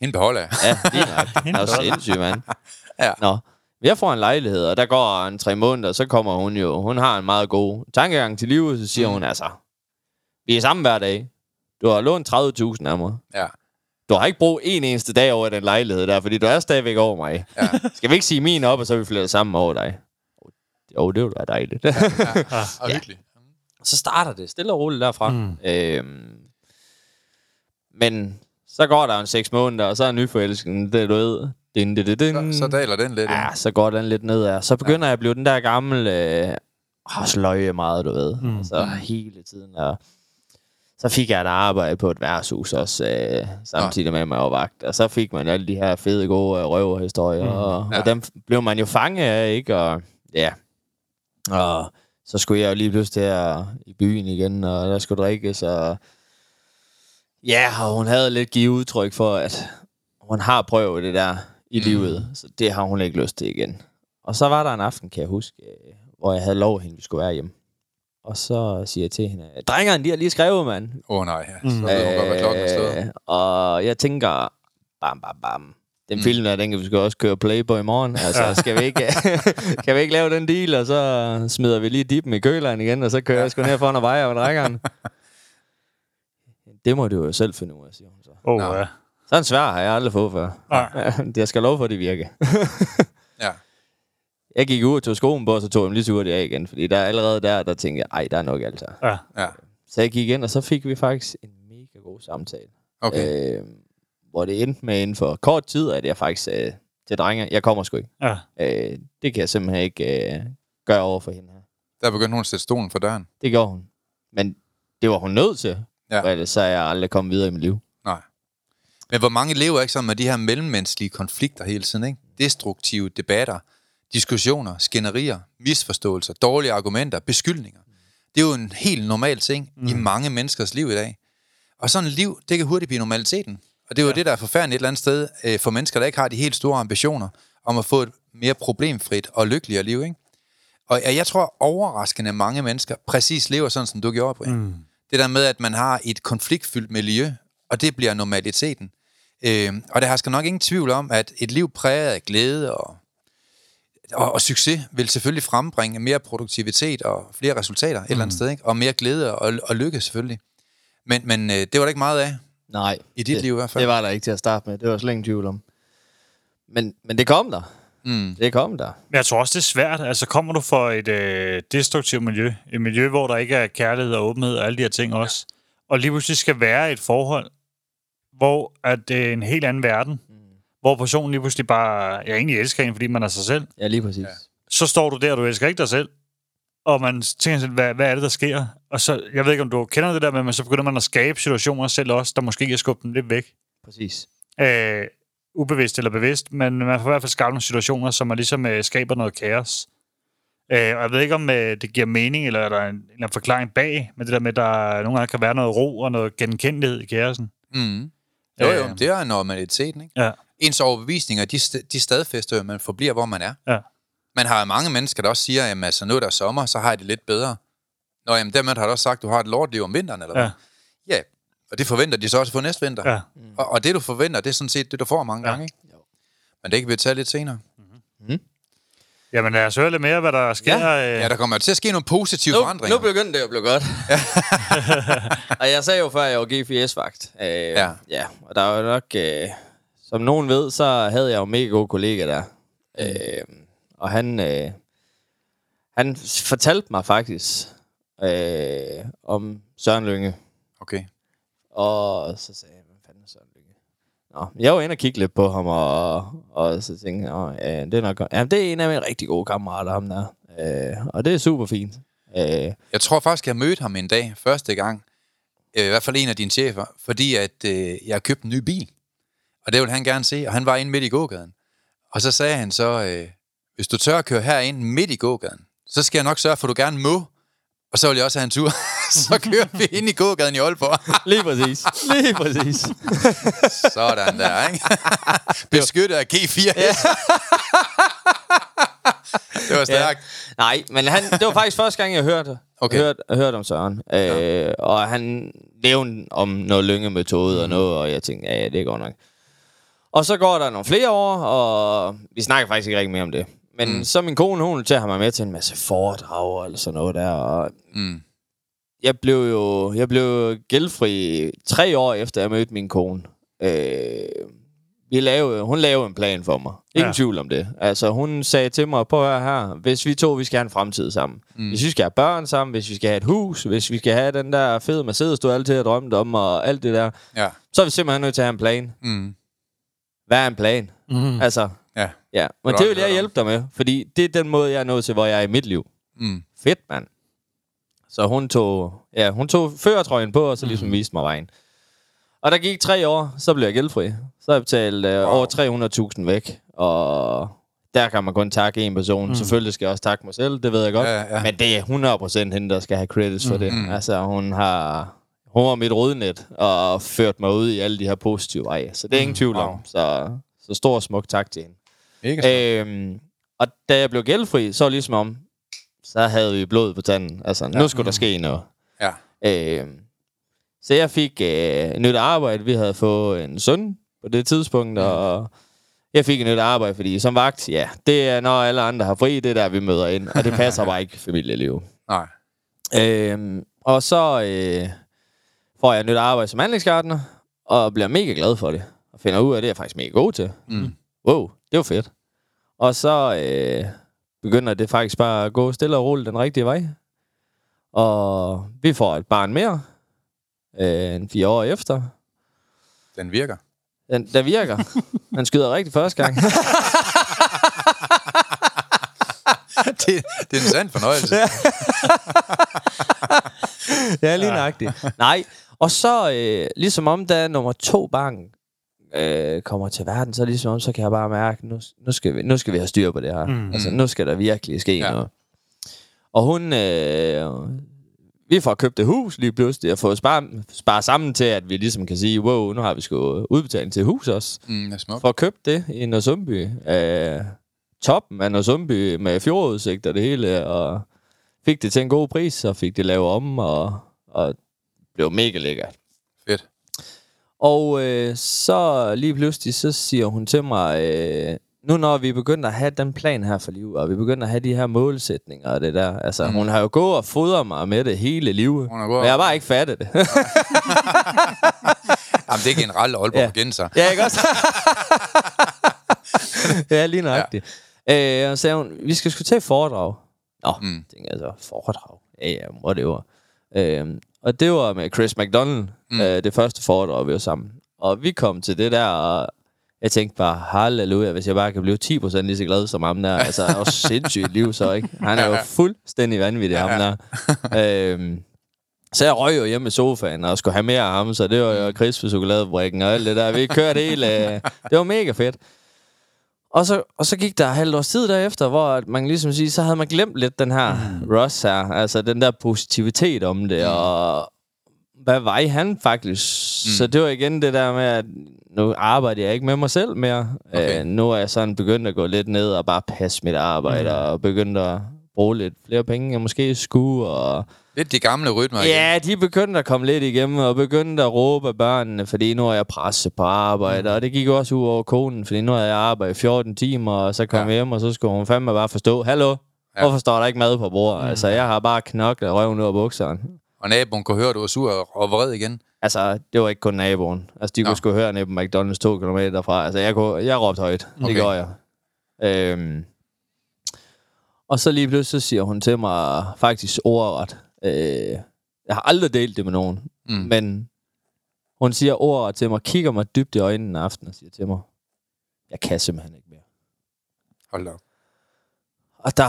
Hende beholder jeg. Ja, lige nok. Det er sindssygt, mand. Ja. Nå, jeg får en lejlighed, og der går en tre måneder, så kommer hun jo. Hun har en meget god tankegang til livet, så siger mm. hun altså, vi er sammen hver dag. Du har lånt 30.000 af mig. Ja. Du har ikke brugt en eneste dag over den lejlighed der, fordi du er stadigvæk over mig. Ja. Skal vi ikke sige min op, og så vi flytter sammen over dig? Jo, det ville være dejligt. Og hyggeligt. så starter det stille og roligt derfra. Mm. Øhm, men så går der en seks måneder, og så er nyforelsken, det du ved. Din, din, din, din. Så, så daler den lidt. Ja, så går den lidt ned af. Så begynder ja. jeg at blive den der gamle, øh, oh, sløje meget, du ved. Mm. Mm. Så hele tiden. Og, så fik jeg et arbejde på et værtshus også, øh, samtidig med, at man var vagt. Og så fik man alle de her fede, gode øh, røverhistorier, mm. og, Ja. og dem blev man jo fanget af, ikke? Og ja, og så skulle jeg jo lige pludselig her i byen igen, og der skulle drikkes, og ja, og hun havde lidt givet udtryk for, at hun har prøvet det der i Mm. livet, så det har hun ikke lyst til igen. Og så var der en aften, kan jeg huske, øh, hvor jeg havde lov hende, at vi skulle være hjemme. Og så siger jeg til hende, drengerne, de har lige skrevet, mand. Åh oh, nej, ja. så ved hun godt, hvad klokken er slået. Øh, og jeg tænker, bam, bam, bam. Den Mm. film der, den kan vi skal også køre Playboy i morgen. Altså, skal vi ikke, kan vi ikke lave den deal, og så smider vi lige dippen i køleren igen, og så kører jeg sgu ned foran og vejer med drengerne. det må du jo selv finde ud af, siger hun så. Åh, Nå. ja. Sådan svær har jeg aldrig fået før. Nej. jeg skal lov for, at det virker. Ja. Jeg gik ud og tog skoen på, og så tog jeg dem lige så hurtigt af igen. Fordi der er allerede der, der tænkte jeg, ej, der er nok altså. Ja. Ja, Så jeg gik ind, og så fik vi faktisk en mega god samtale. okay. Øh, hvor det endte med inden for kort tid, at jeg faktisk sagde til drenge, jeg kommer sgu ikke. Ja. Øh, det kan jeg simpelthen ikke øh, gøre over for hende her. Der begyndte hun at sætte stolen for døren. Det gjorde hun. Men det var hun nødt til. Ja. For ellers så er jeg aldrig kommet videre i mit liv. Men hvor mange lever ikke sådan med de her mellemmenneskelige konflikter hele tiden, ikke? Destruktive debatter, diskussioner, skænderier, misforståelser, dårlige argumenter, beskyldninger. Det er jo en helt normal ting mm. i mange menneskers liv i dag. Og sådan et liv, det kan hurtigt blive normaliteten. Og det er jo ja. det, der er forfærdeligt et eller andet sted øh, for mennesker, der ikke har de helt store ambitioner om at få et mere problemfrit og lykkeligere liv, ikke? Og jeg jeg tror overraskende mange mennesker præcis lever sådan, som du gjorde, Brian. Mm. Det der med, at man har et konfliktfyldt miljø, og det bliver normaliteten. Øh, og der har skal nok ingen tvivl om, at et liv præget af glæde og, og, og succes vil selvfølgelig frembringe mere produktivitet og flere resultater et eller andet sted, ikke? og mere glæde og, og lykke selvfølgelig. Men, men øh, det var der ikke meget af Nej. i dit det, liv i hvert fald. Det var der ikke til at starte med. Det var slet ingen tvivl om. Men, men det kom der. Mm. Det kom der. Men jeg tror også, det er svært. Altså, kommer du fra et øh, destruktivt miljø, et miljø, hvor der ikke er kærlighed og åbenhed og alle de her ting også, og lige pludselig skal være i et forhold, hvor at det er en helt anden verden, mm. hvor personen lige pludselig bare, jeg egentlig elsker en, fordi man er sig selv, Ja, lige præcis. Ja. så står du der, og du elsker ikke dig selv, og man tænker sig, hvad, hvad er det, der sker? Og så, jeg ved ikke, om du kender det der med, men så begynder man at skabe situationer selv også, der måske er skubbet dem lidt væk. Præcis. Øh, ubevidst eller bevidst, men man får i hvert fald skabt nogle situationer, som man ligesom øh, skaber noget kaos. Øh, og jeg ved ikke, om øh, det giver mening, eller er der en, en eller anden forklaring bag, men det der med, at der nogle gange kan være noget ro og noget genkendelighed i kaosen. Mm. Jo, jo, Øh. det er normaliteten, ikke? Ja. Ens overbevisninger, de, de stadfæster jo, at man forbliver, hvor man er. Ja. Man har jo mange mennesker, der også siger, at altså, nu er der sommer, så har jeg det lidt bedre. Nå, jamen dermed har du også sagt, at du har et lortliv om vinteren, eller hvad? Ja. Ja, og det forventer de så også for næste vinter. Ja. Og, og det, du forventer, det er sådan set det, du får mange Ja. gange, ikke? Men det kan vi tage lidt senere. Jamen lad os høre lidt mere, hvad der sker. Ja, øh. ja der kommer til at ske nogle positive Nu, forandringer. nu begyndte det at blive godt. og jeg sagde jo før, at jeg var GPS-vagt. Øh, Ja. ja. Og der er jo nok... Øh, som nogen ved, så havde jeg jo en mega god kollega der. Øh, og han... Øh, han fortalte mig faktisk øh, om Søren Lynge. Okay. Og så sagde jeg, hvad fanden er Søren Lykke? Nå, jeg var inde og kigge lidt på ham, og, og så tænkte jeg, ja, det er nok godt. Ja, det er en af mine rigtig gode kammerater, ham der. Øh, og det er super fint. Øh, Jeg tror faktisk, jeg mødte ham en dag, første gang. Øh, I hvert fald en af dine chefer, fordi at øh, jeg købte en ny bil. Og det ville han gerne se, og han var inde midt i gågaden. Og så sagde han så, øh, hvis du tør at køre herind midt i gågaden, så skal jeg nok sørge for, at du gerne må. Og så vil jeg også have en tur. så kører vi ind i gågaden i Aalborg. lige præcis. lige præcis. Sådan der, ikke? Beskyttet af G4. det var stærkt. Nej, men han, det var faktisk første gang, jeg hørte, Okay. hørte, hørte om Søren. Øh, og han nævnte om noget lyngemetode og noget, og jeg tænkte, ja, ja, det går nok. Og så går der nogle flere år, og vi snakker faktisk ikke rigtig mere om det. Men mm. så min kone, hun til at have mig med til en masse foredrag eller sådan noget der, og Mm. jeg blev jo jeg blev gældfri tre år efter jeg mødte min kone. Øh, vi lavede, hun lavede en plan for mig. Ingen Ja. ja. tvivl om det. Altså, hun sagde til mig, på her her, hvis vi to vi skal have en fremtid sammen. Mm. Hvis vi skal have børn sammen, hvis vi skal have et hus, hvis vi skal have den der fede Mercedes, du altid har drømt om, og alt det der, Ja. så er vi simpelthen nødt til at have en plan. Mm. Hvad er en plan? Mm. Altså, Ja. Men du det vil jeg hjælpe dig med, fordi det er den måde, jeg er nået til, hvor jeg er i mit liv. Mm. Fedt, mand. Så hun tog, ja, hun tog førertrøjen på, og så ligesom viste mig vejen. Og der gik tre år, så blev jeg gældfri. Så har jeg betalt øh, over 300.000 væk, og der kan man kun takke en person. Mm. Selvfølgelig skal jeg også takke mig selv, det ved jeg godt. Ja, ja. Men det er 100% hende, der skal have credits for det. Altså, hun har... Hun var mit rodnet og ført mig ud i alle de her positive veje. Så det er ingen tvivl om. Så, så stor og smuk tak til hende. Ikke Øhm, og da jeg blev gældfri, så var ligesom om, så havde vi blod på tanden. Altså, nu skulle der ske noget. Ja. Øhm, så jeg fik øh, nyt arbejde. Vi havde fået en søn på det tidspunkt, og jeg fik et nyt arbejde, fordi som vagt, ja, det er når alle andre har fri, det er der, vi møder ind. Og det passer bare ikke familieliv. Nej. Øhm, og så øh, får jeg et nyt arbejde som anlægsgartner, og bliver mega glad for det. Og finder ud af, at det er jeg faktisk mega god til. Mm. Wow, det var fedt. Og så øh, begynder det faktisk bare at gå stille og roligt den rigtige vej. Og vi får et barn mere, øh, en fire år efter. Den virker. Den, der virker. Man skyder rigtig første gang. det, det er en sand fornøjelse. ja, lige nøjagtigt. Nej, og så øh, ligesom om, da nummer to barn øh, kommer til verden, så ligesom om, så kan jeg bare mærke, nu, nu, skal, vi, nu skal vi have styr på det her. Mm. Altså, nu skal der virkelig ske Ja. noget. Og hun... Øh, vi får købt et hus lige pludselig, og fået spare, spare sammen til, at vi ligesom kan sige, wow, nu har vi sgu udbetaling til hus også. Mm, det er smukt. For at købe det i Nørresundby. Øh, toppen af Nørresundby med fjordudsigt og det hele, og fik det til en god pris, og fik det lavet om, og, og blev mega lækkert. Fedt. Og øh, så lige pludselig, så siger hun til mig, øh, nu når vi begynder at have den plan her for livet, og vi begynder at have de her målsætninger og det der, altså mm. hun har jo gået og fodret mig med det hele livet, Hun men jeg har bare ikke fattet det. Jamen, det er generelt Aalborg Ja. Genser. Ja, ikke også? ja, lige nøjagtigt. Ja. Øh, og sagde hun, vi skal sgu til foredrag. Nå. Mm. tænkte jeg så, foredrag? Ja, ja, whatever. Øh, og det var med Chris McDonald, mm. øh, det første foredrag, vi var sammen. Og vi kom til det der, og jeg tænkte bare, halleluja, hvis jeg bare kan blive 10% lige så glad som ham der. Altså, det er jo sindssygt liv så, ikke? Han er jo fuldstændig vanvittig, ham der. øhm, så jeg røg jo hjemme i sofaen og skulle have mere af ham, så det var jo Chris for chokoladefabrikken og alt det der. Vi kørte hele... øh, Det var mega fedt. Og så, og så gik der halvt års tid derefter, hvor at man ligesom siger, så havde man glemt lidt den her mm. Ross her. Altså den der positivitet om det, og hvad vej han faktisk. Mm. Så det var igen det der med, at nu arbejder jeg ikke med mig selv mere. Okay. Øh, nu er jeg sådan begyndt at gå lidt ned og bare passe mit arbejde, mm. og begyndt at bruge lidt flere penge, jeg måske skulle, og Lidt de gamle rytmer igen. Ja, de begyndte at komme lidt igennem, og begyndte at råbe af børnene, fordi nu er jeg presset på arbejde, mm. og det gik også ud over konen, fordi nu havde jeg arbejdet 14 timer, og så kom Ja. jeg hjem, og så skulle hun fandme bare forstå, hallo, Ja. hvorfor står der ikke mad på bordet? Mm. Altså, jeg har bare knoklet røven ud af bukserne. Og naboen kunne høre, at du var sur og- vred igen. Altså, det var ikke kun naboen. Altså, de Nå. kunne sgu høre nede på McDonald's to kilometer derfra. Altså, jeg, kunne, jeg råbte højt. Okay. Det gjorde jeg. Øhm. Og så lige pludselig så siger hun til mig faktisk ordret. Øh, jeg har aldrig delt det med nogen. Mm. Men hun siger ordret til mig, kigger mig dybt i øjnene en aften og siger til mig, jeg kan simpelthen ikke mere. Hold da op. Og der,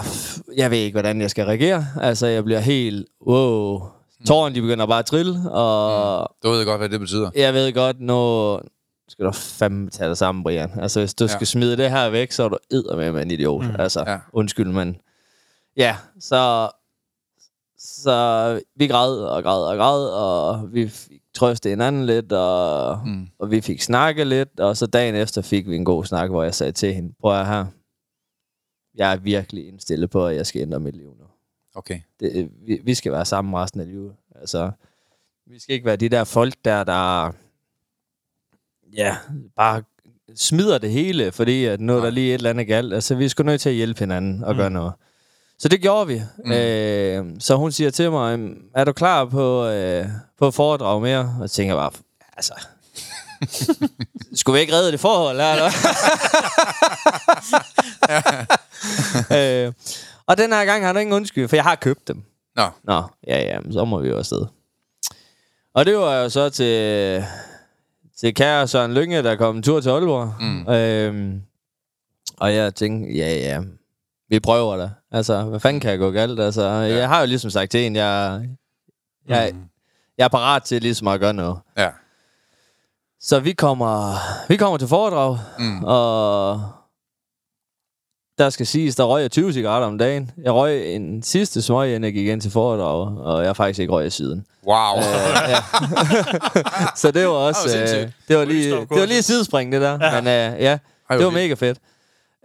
jeg ved ikke, hvordan jeg skal reagere. Altså, jeg bliver helt, wow. Tårerne, de begynder bare at trille, og Du ved godt, hvad det betyder. jeg ved godt, nu skal du fandme tage dig sammen, Brian. Altså, hvis du Ja. skal smide det her væk, så er du med en idiot. Mm. Altså, Ja. undskyld, men... Ja, så... Så vi græd og græd og græd, og vi fik trøstet hinanden lidt, og, mm. og vi fik snakket lidt, og så dagen efter fik vi en god snak, hvor jeg sagde til hende, prøv at her, jeg er virkelig indstillet på, at jeg skal ændre mit liv nu Okay. det, vi, vi skal være sammen resten af livet. Altså, vi skal ikke være de der folk der, der ja, bare smider det hele, fordi at nu er der lige et eller andet galt. Altså, vi sgu nødt til at hjælpe hinanden og mm. gøre noget. Så det gjorde vi. Mm. Øh, så hun siger til mig, "Øhm, er du klar på, øh, på at foredrage mere? Og jeg tænker bare, altså... Skulle vi ikke redde det forhold, eller? øh, og den her gang har du ingen undskyld, for jeg har købt dem. Nå, Nå, ja, ja, så må vi jo afsted. Og det var jo så til, til kære Søren Lynge, der kom en tur til Aalborg. Mm. Øhm, og jeg tænkte, ja, ja, vi prøver det. Altså, hvad fanden kan jeg gå galt? Altså, ja. jeg har jo ligesom sagt til en, jeg, jeg, Mm. jeg er parat til ligesom at gøre noget. Ja. Så vi kommer, vi kommer til foredrag, Mm. og der skal siges, der røg jeg 20 cigaretter om dagen. Jeg røg en sidste smøg, inden jeg gik ind til foredrag, og jeg har faktisk ikke røget siden. Wow. Øh, ja. så det var også... Det var øh, det, var lige det var lige sidespring, det der. Ja. Men øh, ja, det var mega fedt.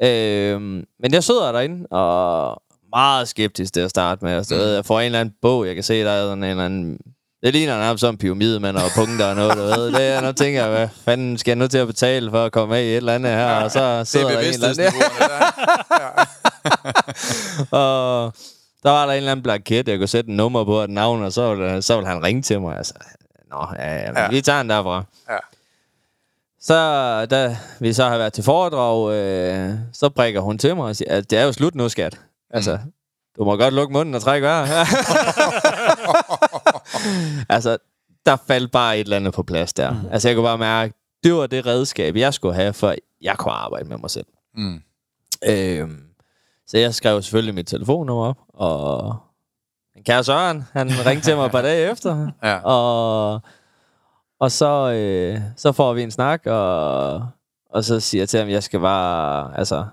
Øh, men jeg sidder derinde, og meget skeptisk til at starte med. Altså. Jeg får en eller anden bog, jeg kan se, der er sådan en eller anden... Det ligner nærmest som pyramide, man og punkter og noget, du ved. Det er, når tænker jeg, hvad fanden skal jeg nu til at betale for at komme med i et eller andet her? Og så sidder er der en eller anden... der. Og der var der en eller anden blanket, jeg kunne sætte en nummer på et navn, og så ville, så ville han ringe til mig. Altså, Nå, ja, ja, Ja. ja. vi tager den derfra. Ja. Så da vi så har været til foredrag, øh, så prikker hun til mig og siger, at det er jo slut nu, skat. Altså, Mm. du må godt lukke munden og trække vejret. altså, der faldt bare et eller andet på plads der. Mm. Altså, jeg kunne bare mærke, det var det redskab, jeg skulle have, for jeg kunne arbejde med mig selv. Mm. Øhm, så jeg skrev selvfølgelig mit telefonnummer op, og min kære Søren, han ringte til mig et par dage efter, Ja. og, og så, øh, så får vi en snak, og, og så siger jeg til ham, jeg skal bare, altså,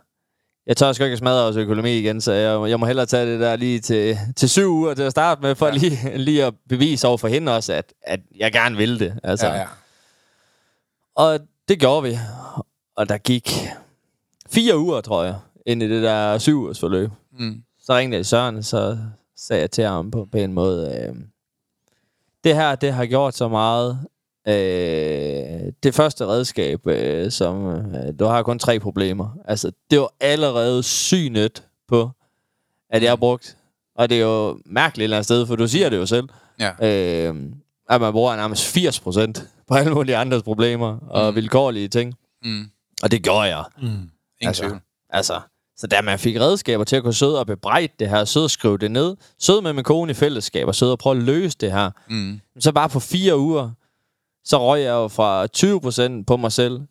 jeg tør sgu ikke smadre os økonomi igen, så jeg, jeg må hellere tage det der lige til, til syv uger til at starte med, for Ja. lige, lige at bevise over for hende også, at, at jeg gerne vil det. Altså. Ja, ja. Og det gjorde vi. Og der gik fire uger, tror jeg, ind i det der syv ugers forløb. Mm. Så ringede jeg Søren, så sagde jeg til ham på, på en måde, øh, det her, det har gjort så meget. Øh, det første redskab, øh, som øh, du har kun tre problemer. Altså, det var allerede syg nyt på, at jeg har brugt. Og det er jo mærkeligt et eller andet sted, for du siger det jo selv. Ja. Øh, at man bruger nærmest 80 procent på alle mulige andres problemer og Mm. vilkårlige ting. Mm. Og det gjorde jeg. Mm. Ingen Altså. tvivl. Altså, så da man fik redskaber til at kunne sidde og bebrejde det her, sidde og skrive det ned, sidde med min kone i fællesskab og sidde og prøve at løse det her, Mm. så bare på fire uger, så røg jeg jo fra 20% på mig selv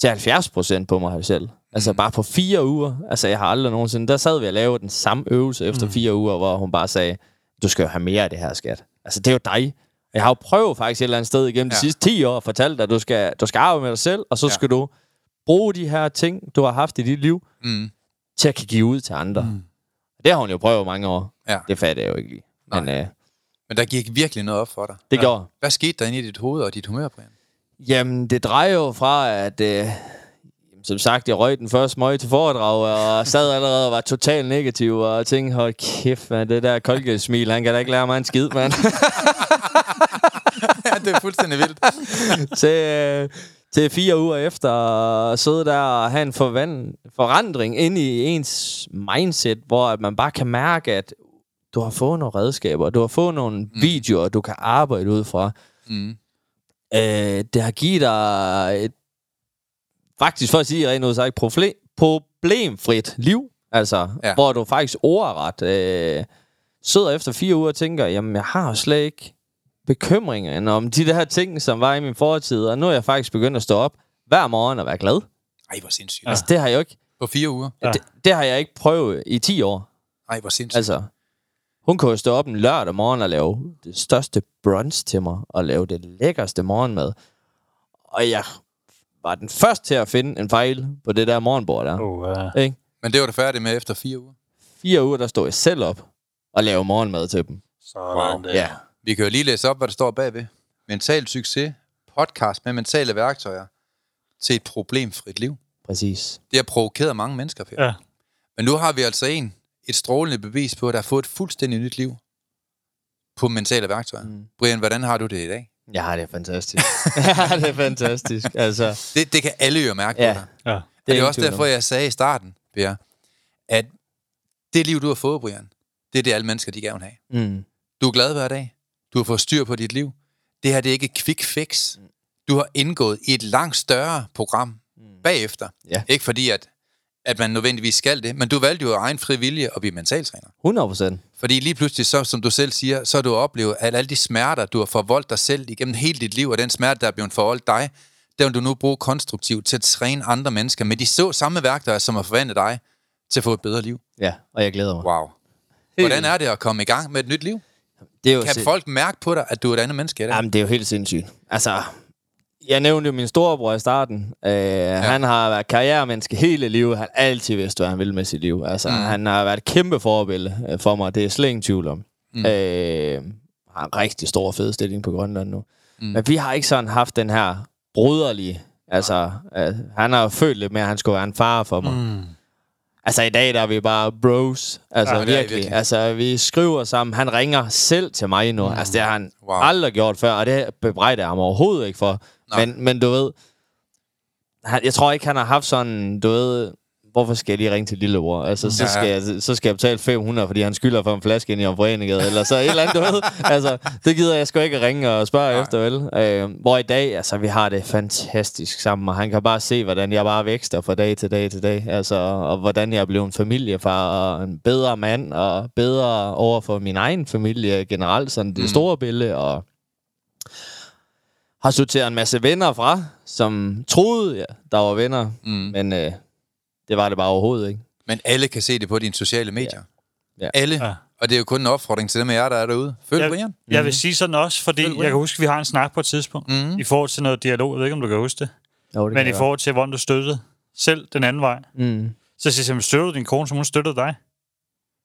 til 70% på mig selv. Altså Mm. bare på fire uger. Altså jeg har aldrig nogensinde... Der sad vi og lavede den samme øvelse efter Mm. fire uger, hvor hun bare sagde, du skal jo have mere af det her, skat. Altså det er jo dig. Jeg har jo prøvet faktisk et eller andet sted igennem ja. Ja. de sidste 10 år at fortælle dig, at du skal, du skal arbejde med dig selv, og så Ja. skal du bruge de her ting, du har haft i dit liv, Mm. til at kan give ud til andre. Mm. Det har hun jo prøvet mange år. Ja. Det fatter jeg jo ikke lige. Men øh, Men der gik virkelig noget op for dig. det ja. gjorde. Hvad skete der inde i dit hoved og dit humør, Brian? Jamen, det drejer jo fra, at... Øh, som sagt, jeg røg den første smøg til foredrag, og sad allerede og var totalt negativ, og tænkte, hold kæft, man, det der kolke-smil, han kan da ikke lære mig en skid, mand. ja, det er fuldstændig vildt. til, øh, til fire uger efter at sidde der og have en forvand, forandring ind i ens mindset, hvor at man bare kan mærke, at du har fået nogle redskaber, du har fået nogle mm. videoer, du kan arbejde ud fra. Mm. Øh, det har givet dig et, faktisk for at sige rent ud sagt, problem, problemfrit liv. Altså, Ja. hvor du faktisk ordret øh, sidder efter fire uger og tænker, jamen jeg har slet ikke bekymringer om de der ting, som var i min fortid, og nu er jeg faktisk begyndt at stå op hver morgen og være glad. Ej, hvor sindssygt. Ja. Altså, det har jeg jo ikke, På fire uger. Ja. det, det har jeg ikke prøvet i 10 år. Ej, hvor sindssygt. Altså, hun kunne jo stå op en lørdag morgen og lave det største brunch til mig, og lave det lækkerste morgenmad. Og jeg var den første til at finde en fejl på det der morgenbord der. Oh, uh. Ikke? Men det var du færdig med efter fire uger. Fire uger, der stod jeg selv op og lavede morgenmad til dem. Sådan Wow. der. Ja. Vi kan jo lige læse op, hvad der står bagved. Mental succes. Podcast med mentale værktøjer til et problemfrit liv. Præcis. Det har provokeret mange mennesker, Per. Ja. Men nu har vi altså en, et strålende bevis på, at der har fået et fuldstændig nyt liv på mentale værktøjer. Mm. Mm. Brian, hvordan har du det i dag? Ja, det er fantastisk. det er fantastisk. Altså, Det, det kan alle jo mærke Ja. på dig. Ja. Det er, det er også derfor, jeg sagde i starten, Per, at det liv, du har fået, Brian, det er det, alle mennesker, de gerne vil have. Mm. Du er glad hver dag. Du har fået styr på dit liv. Det her, det er ikke et quick fix. Du har indgået i et langt større program bagefter. Ja. Ikke fordi, at, at man nødvendigvis skal det, men du valgte jo af egen fri vilje at blive mentaltræner. 100 procent. Fordi lige pludselig, så, som du selv siger, så har du oplevet, at alle de smerter, du har forvoldt dig selv igennem hele dit liv, og den smerte, der er blevet forvoldt dig, den vil du nu bruge konstruktivt til at træne andre mennesker med de så samme værktøjer, som har forvandlet dig til at få et bedre liv. Ja, og jeg glæder mig. Wow. Hvordan er det at komme i gang med et nyt liv? Det er jo Kan sind- folk mærke på dig, at du er et andet menneske? Er det? Jamen, det er jo helt sindssygt. Altså, jeg nævnte jo min storebror i starten. Øh, ja. Han har været karrieremenneske hele livet. Han har altid vidst, hvad han ville med sit liv. Altså, mm. Han har været et kæmpe forbillede øh, for mig. Det er slet ingen tvivl om. Mm. Øh, har en rigtig stor fed stilling på Grønland nu. Mm. Men vi har ikke sådan haft den her broderlige... Altså, øh, han har følt lidt mere, at han skulle være en far for mig. Mm. Altså i dag der er vi bare bros. Altså Ja, virkelig. virkelig. Altså vi skriver sammen. Han ringer selv til mig nu. Mm. Altså det har han wow. aldrig gjort før, og det bebrejder jeg ham overhovedet ikke for. Nej. Men, men du ved, han, jeg tror ikke, han har haft sådan, du ved, hvorfor skal jeg lige ringe til lillebror? Altså, så, Ja, skal jeg, så skal jeg betale 500, fordi han skylder for en flaske ind i Omforeningade, eller så et eller andet, du ved. Altså, det gider jeg sgu ikke at ringe og spørge Nej. efter, vel? Øh, hvor i dag, altså, vi har det fantastisk sammen, og han kan bare se, hvordan jeg bare vækster fra dag til dag til dag, altså, og hvordan jeg er blevet en familiefar, og en bedre mand, og bedre over for min egen familie generelt, sådan det Mm. store billede, og har sorteret en masse venner fra, som troede, ja, der var venner, Mm. men øh, det var det bare overhovedet ikke. Men alle kan se det på dine sociale medier. Ja. Alle. Ja. Og det er jo kun en opfordring til dem af jer, der er derude. Følg Jeg, Brian. jeg vil sige sådan også, fordi Følg jeg kan huske, at vi har en snak på et tidspunkt, Mhm. i forhold til noget dialog, jeg ved ikke, om du kan huske det, Jo, det men i forhold til, hvordan du støttede selv den anden vej. Mm. Så siger jeg, støtter du din kone, som hun støttede dig?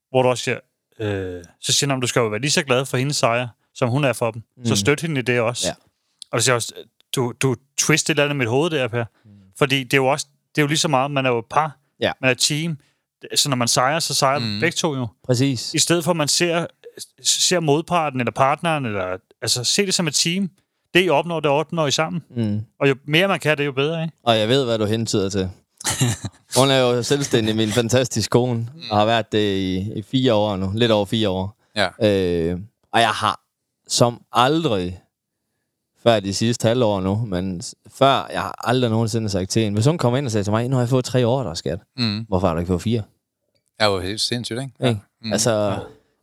Hvor du også siger, øh, så siger han, du skal jo være lige så glad for hendes sejr, som hun er for dem. Mm. Så støt hende i det også. Ja. Og så siger også, du, du twist et eller andet i mit hoved der, Per. Mm. Fordi det er jo også, det er jo lige så meget, man er jo et par, Ja. man er et team. Så når man sejrer, så sejrer mm. begge to jo. Præcis. I stedet for, at man ser, ser modparten eller partneren, eller, altså se det som et team. Det, I opnår, det opnår I sammen. Mm. Og jo mere man kan, det er jo bedre, ikke? Og jeg ved, hvad du hentyder til. Hun er jo selvstændig, min fantastiske kone, og har været det i, i fire år nu. Lidt over fire år. Ja. Øh, og jeg har som aldrig, før de sidste halvår nu, men før, jeg har aldrig nogensinde sagt til hende, hvis hun kommer ind og sagde til mig, nu har jeg fået tre år, der skat. Mm. Hvorfor har du ikke fået fire? Er jo helt sindssygt, ikke? Ikke? Mm. Altså,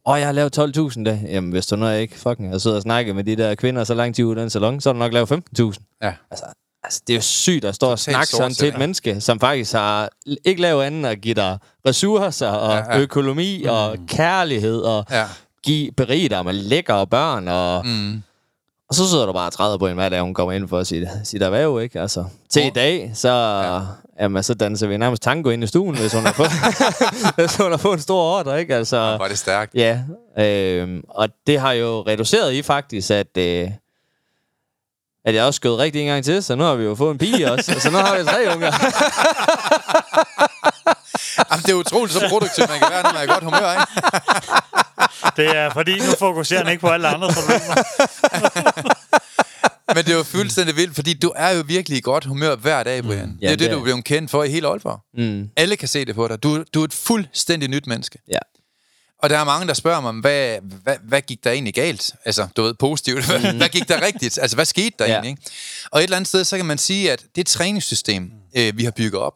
åh, jeg har lavet 12.000 da. Jamen, hvis du nu ikke fucking har siddet og snakket med de der kvinder så lang tid ud af den salon, så har du nok lavet 15.000. Ja. Altså, altså, det er jo sygt at stå og snakke sådan til et menneske, som faktisk har ikke lavet andet at give dig ressourcer og Ja, ja, ja. ja. økonomi mm. og kærlighed og Ja. give, berige dig med lækre børn. Og, Mm. Og så sidder du bare og træder på en, hvad det er, hun kommer ind for sit, sit erhverv, ikke? Altså, til i dag, så, ja. jamen, så danser vi nærmest tango ind i stuen, hvis hun har fået, hvis hun har fået en stor ordre, ikke? Altså, Var det stærkt. Ja, øh, og det har jo reduceret i faktisk, at, øh, at jeg også skød rigtig en gang til, så nu har vi jo fået en pige også, så nu har vi tre unger. Jamen, det er utroligt så produktivt, man kan være, når man er i godt humør, ikke? Det er fordi, nu fokuserer han ikke på alle andre problemer. Men det er jo fuldstændig vildt, fordi du er jo virkelig i godt humør hver dag, Brian. Mm. Det er Ja, det, det du er blevet kendt for i hele Aalborg. Mm, Alle kan se det på dig. Du, du er et fuldstændig nyt menneske. ja. Og der er mange, der spørger mig, hvad, hvad, hvad gik der egentlig galt? Altså, du ved, positivt. Hvad, hvad gik der rigtigt? Altså, hvad skete der Ja. egentlig? Ikke? Og et eller andet sted, så kan man sige, at det træningssystem, øh, vi har bygget op,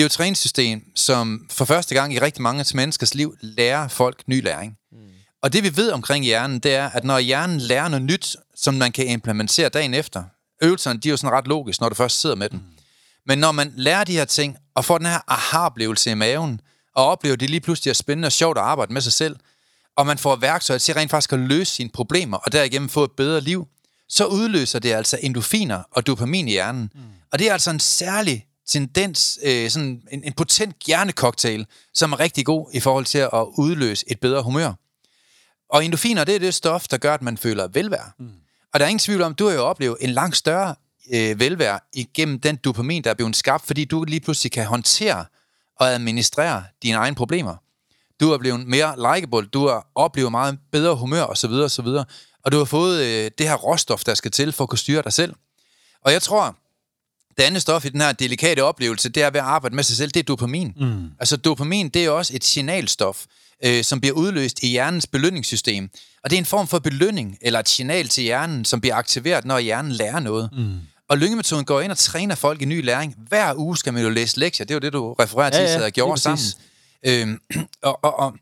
det er jo et træningssystem, som for første gang i rigtig mange menneskers liv lærer folk ny læring. Mm. Og det vi ved omkring hjernen, det er, at når hjernen lærer noget nyt, som man kan implementere dagen efter, øvelserne, de er jo sådan ret logisk, når du først sidder med dem. Men når man lærer de her ting, og får den her aha-oplevelse i maven, og oplever, det lige pludselig er spændende og sjovt at arbejde med sig selv, og man får værktøjer til rent faktisk at løse sine problemer, og derigennem få et bedre liv, så udløser det altså endorfiner og dopamin i hjernen. Mm. Og det er altså en særlig tendens, øh, sådan en, en potent hjernecocktail, som er rigtig god i forhold til at udløse et bedre humør. Og endorfiner, det er det stof, der gør, at man føler velvære. Mm. Og der er ingen tvivl om, du har jo oplevet en langt større øh, velvære igennem den dopamin, der er blevet skabt, fordi du lige pludselig kan håndtere og administrere dine egne problemer. Du er blevet mere likeable, du har oplevet meget bedre humør osv. osv. Og du har fået øh, det her råstof, der skal til for at kunne styre dig selv. Og jeg tror, det andet stof i den her delikate oplevelse, det er ved at arbejde med sig selv, det er dopamin. Mm. Altså dopamin, det er også et signalstof, øh, som bliver udløst i hjernens belønningssystem. Og det er en form for belønning, eller et signal til hjernen, som bliver aktiveret, når hjernen lærer noget. Mm. Og lyngemetoden går ind og træner folk i ny læring. Hver uge skal man jo læse lektier. Det er jo det, du refererer til, Ja, ja, ja, gjorde sammen. Øhm, og, og, og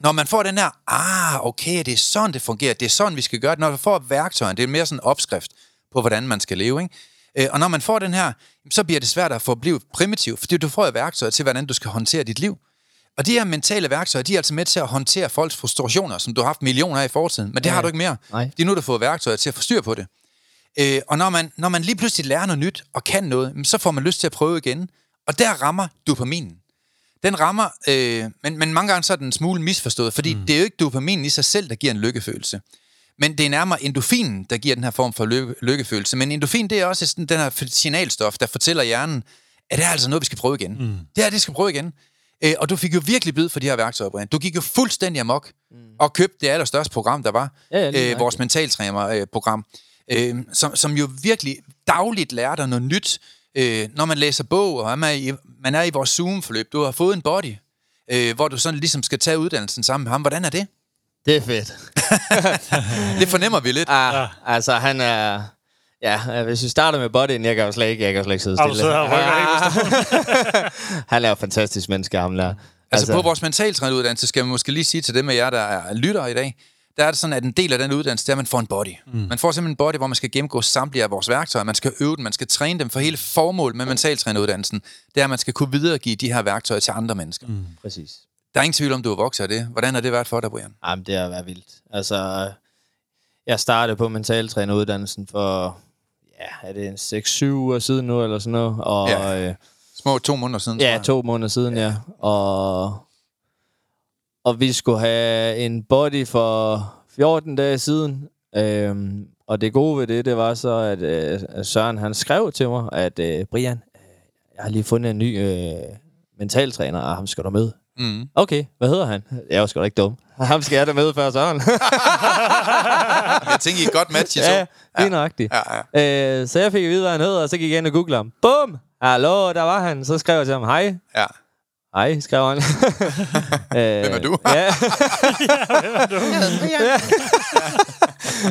når man får den her, ah, okay, det er sådan, det fungerer, det er sådan, vi skal gøre det. Når man får værktøjen, det er mere sådan en opskrift på, hvordan man skal leve, ikke? Øh, og når man får den her, så bliver det svært at forblive primitiv, fordi du får jo værktøjer til, hvordan du skal håndtere dit liv. Og de her mentale værktøjer, de er altså med til at håndtere folks frustrationer, som du har haft millioner af i fortiden. Men det Ja. har du ikke mere. Nej. Det er nu, du har fået værktøjer til at få styr på det. Øh, og når man, når man lige pludselig lærer noget nyt og kan noget, så får man lyst til at prøve igen. Og der rammer dopaminen. Den rammer, øh, men, men mange gange så er den en smule misforstået, fordi mm. det er jo ikke dopaminen i sig selv, der giver en lykkefølelse. Men det er nærmere endofinen, der giver den her form for lykke, lykkefølelse. Men endofin, det er også sådan, den her signalstof, der fortæller hjernen, at det er altså noget, vi skal prøve igen. Mm. Det er, det skal prøve igen. Øh, og du fik jo virkelig bid for de her værktøjer, Brian. Du gik jo fuldstændig amok mm. og købte det allerstørste program, der var. Ja, øh, vores mentaltræner-program. Øh, som, som jo virkelig dagligt lærer dig noget nyt. Øh, når man læser bog, og man er i, man er i vores Zoom-forløb. Du har fået en body, øh, hvor du sådan ligesom skal tage uddannelsen sammen med ham. Hvordan er det? Det er fedt. Det fornemmer vi lidt. Ah, ja. Altså, han er... Ja, hvis vi starter med bodyen, jeg kan jo slet ikke, jeg kan jo slet ikke sidde stille. rykker han er jo fantastisk menneske, ham der. Altså, altså på vores mentaltræneruddannelse skal man måske lige sige til dem af jer, der er lyttere i dag, der er det sådan, at en del af den uddannelse, det er, at man får en body. Mm. Man får simpelthen en body, hvor man skal gennemgå samtlige af vores værktøjer. Man skal øve dem, man skal træne dem, for hele formålet med mentaltræneruddannelsen, det er, at man skal kunne videregive de her værktøjer til andre mennesker. Mm. Præcis. Der er ingen tvivl om, du er vokset af det. Hvordan har det været for dig, Brian? Jamen, det har været vildt. Altså, jeg startede på mentaltræneruddannelsen for, ja, er det en 6-7 uger siden nu, eller sådan noget. Og, Ja. ja. øh, Små to måneder siden, ja, to måneder siden, ja. Og, og vi skulle have en body for 14 dage siden. Øhm, og det gode ved det, det var så, at øh, Søren han skrev til mig, at øh, Brian, øh, jeg har lige fundet en ny øh, mentaltræner, og ham skal du med. Mm. Okay, hvad hedder han? Jeg var sgu da ikke dum. Ham skal jeg da med før Søren. Jeg tænker, I er et godt match, I to. ja, det er nøjagtigt. Ja, ja. Øh, så jeg fik at vide, hvad han hed, og så gik jeg ind og googlede ham. Bum! Hallo, der var han. Så skrev jeg til ham, hej. ja. Hej, skrev han. øh, Hvem er du? ja. ja.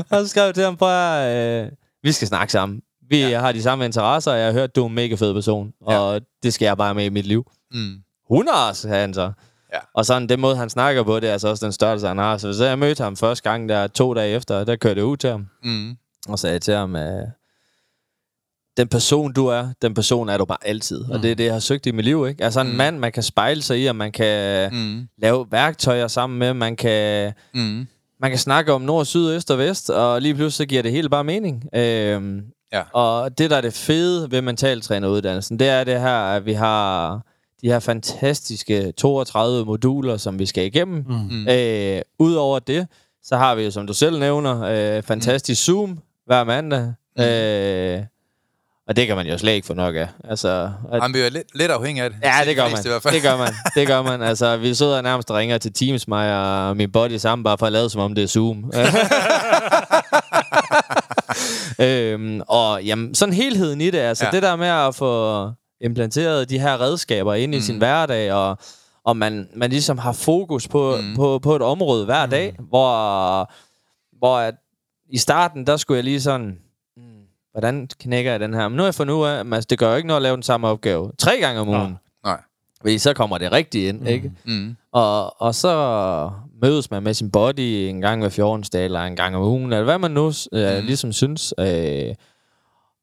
og så skrev jeg til ham, prøv øh, vi skal snakke sammen. Vi ja. har de samme interesser, og jeg har hørt, du er en mega fed person. Og det skal jeg bare med i mit liv. Mm. 100 år, sagde han så. Ja. Og sådan, den måde, han snakker på, det er altså også den størrelse, han har. Så, så jeg mødte ham første gang, der to dage efter, der kørte jeg ud til ham. Mm. Og sagde til ham, at den person, du er, den person er du bare altid. Mm. Og det er det, jeg har søgt i mit liv, ikke? Altså en Mm. mand, man kan spejle sig i, og man kan Mm. lave værktøjer sammen med, man kan, Mm. man kan snakke om nord, syd, øst og vest, og lige pludselig så giver det hele bare mening. Øhm, Ja. Og det, der er det fede ved mentaltræneruddannelsen, det er det her, at vi har de her fantastiske 32 moduler, som vi skal igennem. Mm. Øh, Udover det, så har vi jo, som du selv nævner, øh, fantastisk Zoom hver mandag. Mm. Øh, og det kan man jo slet ikke få nok af. Altså, at, Han bliver lidt, lidt afhængig af det. ja, det gør De fleste man. Det gør man. Det gør man. Altså, vi sidder nærmest og ringer til Teams, mig og min body sammen, bare for at lade som om det er Zoom. øhm, og jamen, sådan helheden i det, altså ja. det der med at få implanteret de her redskaber ind i Mm. sin hverdag, og, og man, man ligesom har fokus på, Mm. mm. på, på et område hver dag, hvor, hvor at i starten, der skulle jeg lige sådan, mm, hvordan knækker jeg den her? Men nu har jeg fundet ud af, at altså, det gør jo ikke noget at lave den samme opgave tre gange om ugen. Nej. Fordi så kommer det rigtigt ind, mm. ikke? Mm. Og, og så mødes man med sin body en gang hver 14 dage, eller en gang om ugen, eller hvad man nu øh, Mm. ligesom synes. Øh,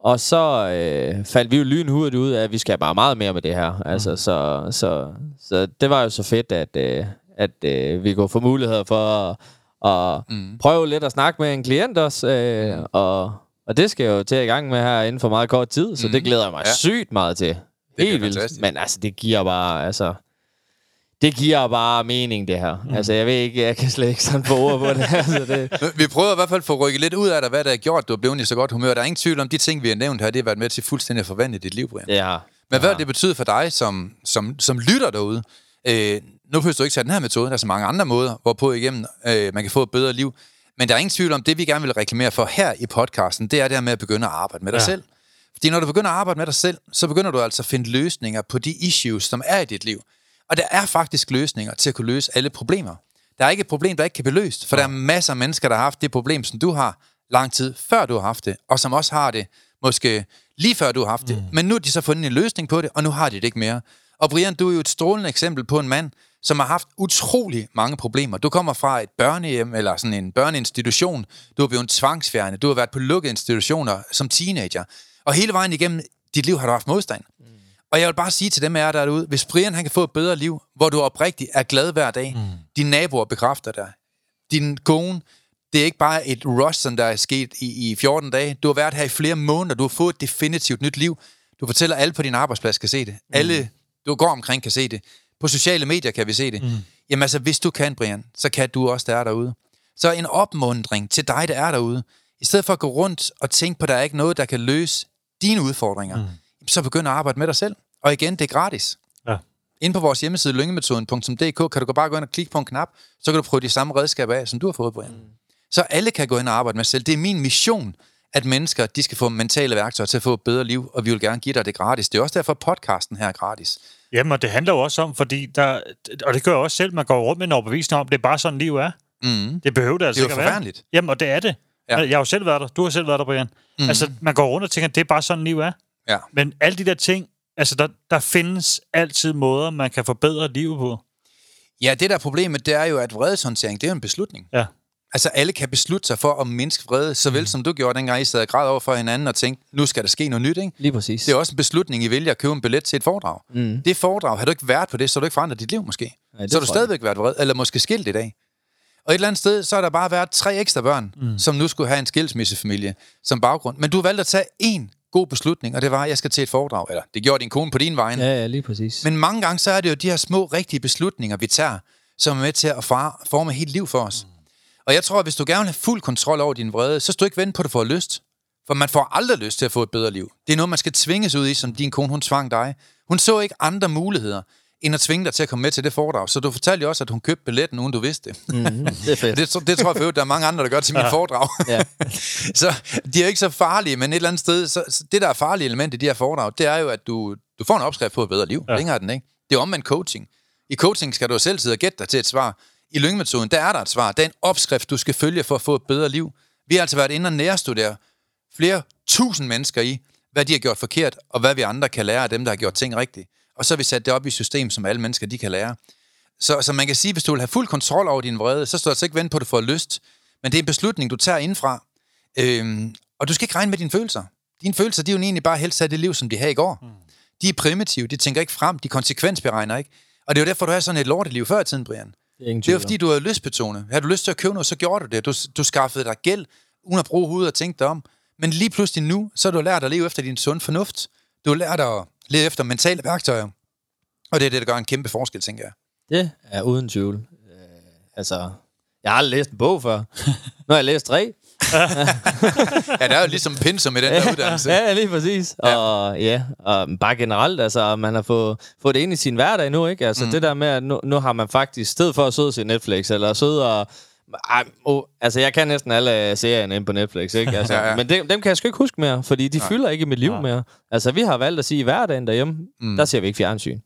og så øh, faldt vi jo lynhurtigt ud af, at vi skal bare meget mere med det her. Altså, så, så, så det var jo så fedt, at, øh, at øh, vi kunne få muligheder for at, at Mm. prøve lidt at snakke med en klient også. Øh, og, og det skal jeg jo til i gang med her inden for meget kort tid, så Mm. det glæder jeg mig Ja. sygt meget til. bliver Helt vildt. Men altså, det giver bare, altså... Det giver bare mening, det her. Mm. Altså, jeg ved ikke, jeg kan slet ikke sådan få ord på det. altså, det Vi prøver i hvert fald at få rykket lidt ud af dig, hvad der har gjort, du er blevet i så godt humør. Der er ingen tvivl om, de ting, vi har nævnt her, det har været med til fuldstændig at forvandle dit liv, Brian. ja. Men hvad det betyder for dig, som, som, som lytter derude? Øh, nu behøver du ikke tage den her metode. Der er så mange andre måder, hvorpå igennem øh, man kan få et bedre liv. Men der er ingen tvivl om, det vi gerne vil reklamere for her i podcasten, det er det her med at begynde at arbejde med dig Ja. selv. Fordi når du begynder at arbejde med dig selv, så begynder du altså at finde løsninger på de issues, som er i dit liv. Og der er faktisk løsninger til at kunne løse alle problemer. Der er ikke et problem, der ikke kan blive løst, for der er masser af mennesker, der har haft det problem, som du har lang tid før du har haft det, og som også har det måske lige før du har haft det. Men nu har de så fundet en løsning på det, og nu har de det ikke mere. Og Brian, du er jo et strålende eksempel på en mand, som har haft utrolig mange problemer. Du kommer fra et børnehjem, eller sådan en børneinstitution. Du har blevet tvangsfjernet. Du har været på lukkede institutioner som teenager. Og hele vejen igennem dit liv har du haft modstand. Og jeg vil bare sige til dem af jer derude, hvis Brian han kan få et bedre liv, hvor du oprigtigt er glad hver dag, mm. dine naboer bekræfter dig, din kone, det er ikke bare et rush, som der er sket i, i 14 dage. Du har været her i flere måneder, du har fået et definitivt nyt liv. Du fortæller, at alle på din arbejdsplads kan se det. Mm. Alle, du går omkring, kan se det. På sociale medier kan vi se det. Mm. Jamen altså, hvis du kan, Brian, så kan du også, der er derude. Så en opmundring til dig, der er derude. I stedet for at gå rundt og tænke på, at der er ikke noget, der kan løse dine udfordringer, mm. så begynd at arbejde med dig selv. Og igen, det er gratis. Ja. Inde på vores hjemmeside, lyngemetoden.dk, kan du bare gå ind og klikke på en knap, så kan du prøve de samme redskaber af, som du har fået, Brian. Mm. Så alle kan gå ind og arbejde med sig selv. Det er min mission, at mennesker de skal få mentale værktøjer til at få et bedre liv, og vi vil gerne give dig det gratis. Det er også derfor, podcasten her er gratis. Jamen, og det handler jo også om, fordi der, og det gør jeg også selv, man går rundt med en overbevisning om, det er bare sådan, liv er. Mm. Det behøver det altså Det er jo ikke at være. Jamen, og det er det. Ja. Jeg har jo selv været der. Du har selv været der, Brian. Mm. Altså, man går rundt og tænker, det er bare sådan, liv er. Ja. Men alle de der ting, altså, der, der findes altid måder, man kan forbedre livet på. ja, det der er problemet, det er jo, at vredeshåndtering, det er jo en beslutning. Ja. Altså, alle kan beslutte sig for at mindske vrede, såvel mm. som du gjorde dengang, I sad og græd over for hinanden og tænkte, nu skal der ske noget nyt, ikke? Lige præcis. Det er også en beslutning, I vælger at købe en billet til et foredrag. Mm. Det foredrag, har du ikke været på det, så har du ikke forandret dit liv måske. Nej, det så har du tror jeg. stadigvæk været vred, eller måske skilt i dag. Og et eller andet sted, så har der bare været tre ekstra børn, mm. som nu skulle have en skilsmissefamilie som baggrund. Men du valgte at tage én god beslutning, og det var, at jeg skal til et foredrag. Eller det gjorde din kone på din vej. Ja, ja, lige præcis. Men mange gange, så er det jo de her små, rigtige beslutninger, vi tager, som er med til at forme et helt liv for os. Og jeg tror, at hvis du gerne vil have fuld kontrol over din vrede, så du ikke vente på, at du får lyst. For man får aldrig lyst til at få et bedre liv. Det er noget, man skal tvinges ud i, som din kone, hun tvang dig. Hun så ikke andre muligheder, end at tvinge dig til at komme med til det foredrag. Så du fortalte jo også, at hun købte billetten, uden du vidste det. Mm, det er fedt. det, det tror jeg for der er mange andre, der gør til mit foredrag. Ja. så de er ikke så farlige, men et eller andet sted, så, så det der er farlige element i de her foredrag, det er jo, at du, du får en opskrift på et bedre liv. Ja. Længere er den ikke. Det er omvendt coaching. I coaching skal du selv sidde og gætte dig til et svar. I lyngemetoden, der er der et svar. Det er en opskrift, du skal følge for at få et bedre liv. Vi har altså været inde og nærstudere flere tusind mennesker i, hvad de har gjort forkert, og hvad vi andre kan lære af dem, der har gjort ting rigtigt. Og så har vi sat det op i et system, som alle mennesker de kan lære. Så, så man kan sige, hvis du vil have fuld kontrol over din vrede, så står du altså ikke vente på, at du får lyst. Men det er en beslutning, du tager indfra. Øhm, og du skal ikke regne med dine følelser. Dine følelser, de er jo egentlig bare helst af det liv, som de havde i går. Mm. De er primitive, de tænker ikke frem, de konsekvensberegner ikke. Og det er jo derfor, du har sådan et lorteliv før i tiden, Brian. Det er Det er jo fordi, du er lystbetonet. Har du lyst til at købe noget, så gjorde du det. Du, du skaffede dig gæld, uden at bruge hovedet og tænke dig om. Men lige pludselig nu, så har du lært at leve efter din sund fornuft. Du har lært at leve efter mentale værktøjer. Og det er det, der gør en kæmpe forskel, tænker jeg. Det er uden tvivl. Øh, altså, jeg har aldrig læst en bog før. Nu har jeg læst tre. Ja, der er jo ligesom pensum i den der uddannelse. ja, lige præcis. Ja. Og ja, og bare generelt, altså, man har fået, fået det ind i sin hverdag nu, ikke? Altså, mm. det der med, at nu, nu har man faktisk, i stedet for at sidde og se Netflix, eller sidde og... Ej, oh, altså, jeg kan næsten alle serierne inde på Netflix, ikke? Altså, Ja, ja. Men dem, dem kan jeg sgu ikke huske mere, fordi de Nej. fylder ikke i mit liv Nej. mere. Altså, vi har valgt at sige, at i hverdagen derhjemme, Mm. der ser vi ikke fjernsyn.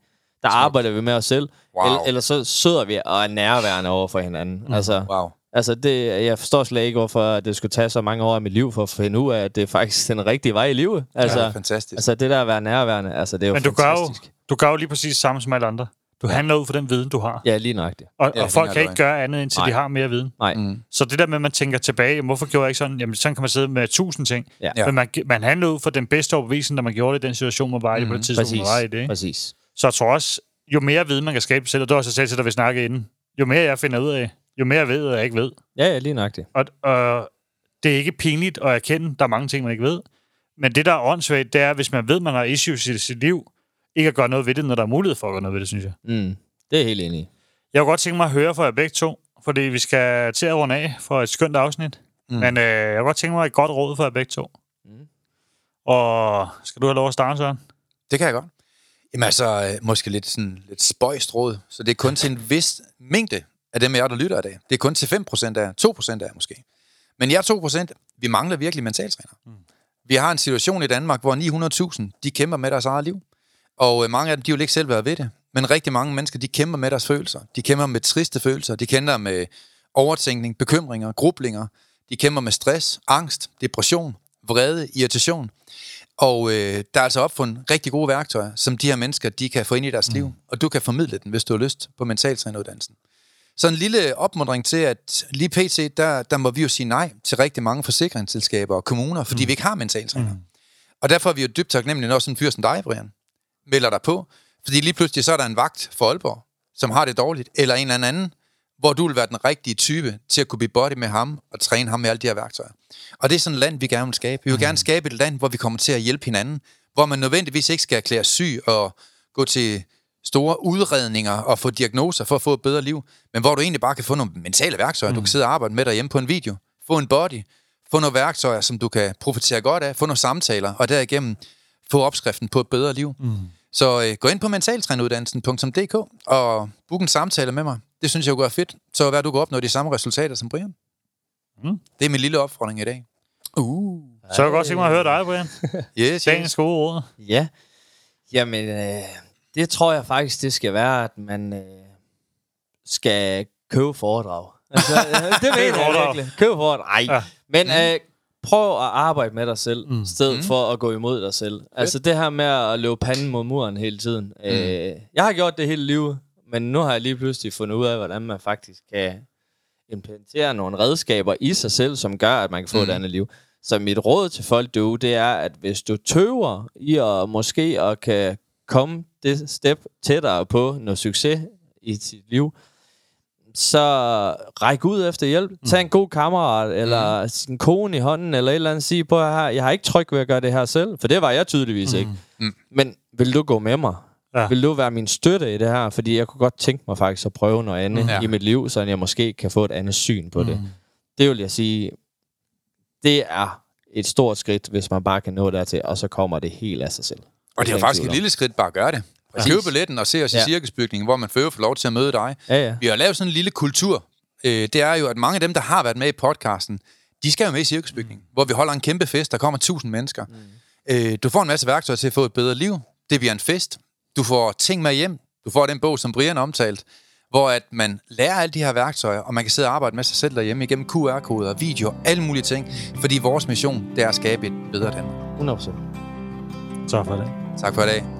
Der arbejder vi med os selv. Wow. Eller, eller så sidder vi og er nærværende over for hinanden. Mm. Altså, Wow. Altså, det, jeg forstår slet ikke, hvorfor det skulle tage så mange år af mit liv for at finde ud af, at det er faktisk den rigtige vej i livet. Altså, Altså, ja, det er fantastisk. altså det der at være nærværende, altså det er jo Men du gør, jo, fantastisk. du gør jo lige præcis samme som alle andre. Du ja. handler ud fra den viden, du har. Ja, lige nøjagtigt. Og, Ja, og folk kan ikke gøre andet, indtil Nej. de har mere viden. Nej. Mm. Så det der med, at man tænker tilbage, hvorfor gjorde jeg ikke sådan? Jamen, sådan kan man sidde med tusind ting. Ja. Men man, man handler ud fra den bedste overbevisning, når man gjorde det i den situation, man var i på det tidspunkt, Præcis. man var i det. Ikke? Præcis. Så jeg tror også, jo mere viden man kan skabe selv, og det var også selv til, da vi snakkede inden, jo mere jeg finder ud af, jo mere jeg ved, at jeg ikke ved. Ja, ja, lige nøjagtigt. Og, og det er ikke pinligt at erkende, der er mange ting, man ikke ved. Men det, der er åndssvagt, det er, hvis man ved, man har issues i sit liv, ikke at gøre noget ved det, når der er mulighed for at gøre noget ved det, synes jeg. Mm. Det er jeg helt enig i. Jeg kunne godt tænke mig at høre fra jer begge to, fordi vi skal til at runde af for et skønt afsnit. Mm. Men øh, jeg kunne godt tænke mig et godt råd fra jer begge to. Mm. Og skal du have lov at starte, Søren? Det kan jeg godt. Jamen altså, øh, måske lidt, sådan, lidt spøjst råd. Så det er kun til en vis mængde af dem af jer, der lytter i dag. Det er kun til 5% af, 2% af jer måske. Men jer 2%, vi mangler virkelig mentaltræner. Mm. Vi har en situation i Danmark, hvor 900.000, de kæmper med deres eget liv. Og øh, mange af dem, de vil ikke selv være ved det. Men rigtig mange mennesker, de kæmper med deres følelser. De kæmper med triste følelser. De kæmper med overtænkning, bekymringer, grublinger. De kæmper med stress, angst, depression, vrede, irritation. Og øh, der er altså opfundet rigtig gode værktøjer, som de her mennesker, de kan få ind i deres mm. liv. Og du kan formidle den, hvis du har lyst på mentaltræneruddannelsen. Så en lille opmundring til, at lige pt, der, der må vi jo sige nej til rigtig mange forsikringsselskaber og kommuner, fordi mm. vi ikke har mentaltræner. Mm. Og derfor er vi jo dybt taknemmelige, når sådan en fyr som dig, Brian, melder dig på, fordi lige pludselig så er der en vagt for Aalborg, som har det dårligt, eller en eller anden, hvor du vil være den rigtige type til at kunne blive body med ham og træne ham med alle de her værktøjer. Og det er sådan et land, vi gerne vil skabe. Vi vil gerne skabe et land, hvor vi kommer til at hjælpe hinanden, hvor man nødvendigvis ikke skal erklære syg og gå til store udredninger og få diagnoser for at få et bedre liv, men hvor du egentlig bare kan få nogle mentale værktøjer. Mm. Du kan sidde og arbejde med derhjemme på en video, få en body, få nogle værktøjer, som du kan profitere godt af, få nogle samtaler, og derigennem få opskriften på et bedre liv. Mm. Så øh, gå ind på mentaltræneruddannelsen.dk og book en samtale med mig. Det synes jeg kunne være fedt. Så hvad du kan opnå de samme resultater som Brian. Mm. Det er min lille opfordring i dag. Uh. Så jeg godt tænke mig at høre dig, Brian. yes, Dagens yes. gode ord. Ja. Jamen, øh, det tror jeg faktisk, det skal være, at man øh, skal købe foredrag. Altså, det mener jeg virkelig. Købe foredrag. Nej. Ja. Men mm. øh, prøv at arbejde med dig selv, mm. stedet mm. for at gå imod dig selv. Fedt. Altså det her med at løbe panden mod muren hele tiden. Mm. Øh, jeg har gjort det hele livet, men nu har jeg lige pludselig fundet ud af, hvordan man faktisk kan implementere nogle redskaber i sig selv, som gør, at man kan få mm. et andet liv. Så mit råd til folk, du, det er, at hvis du tøver i at måske at kan komme det step tættere på noget succes i sit liv, så ræk ud efter hjælp. Mm. Tag en god kammerat, eller mm. sin kone i hånden, eller et eller andet. Sige på, her, jeg har ikke tryg ved at gøre det her selv, for det var jeg tydeligvis mm. ikke. Mm. Men vil du gå med mig? Ja. Vil du være min støtte i det her? Fordi jeg kunne godt tænke mig faktisk at prøve noget andet mm. i mit liv, så jeg måske kan få et andet syn på mm. det. Det vil jeg sige, det er et stort skridt, hvis man bare kan nå dertil, og så kommer det helt af sig selv. Og det er faktisk et lille skridt bare at gøre det. Ja. Købe billetten og se os ja. i cirkusbygningen, hvor man får lov til at møde dig. Ja, ja. Vi har lavet sådan en lille kultur. Øh, det er jo, at mange af dem, der har været med i podcasten, de skal jo med i cirkusbygningen, mm. hvor vi holder en kæmpe fest. Der kommer tusind mennesker. Mm. Øh, du får en masse værktøjer til at få et bedre liv. Det bliver en fest. Du får ting med hjem. Du får den bog, som Brian omtalt, hvor at man lærer alle de her værktøjer, og man kan sidde og arbejde med sig selv derhjemme igennem QR-koder, video, alle mulige ting. Fordi vores mission, det er at skabe et bedre Danmark. 100%. Tak for det. Tak for i dag.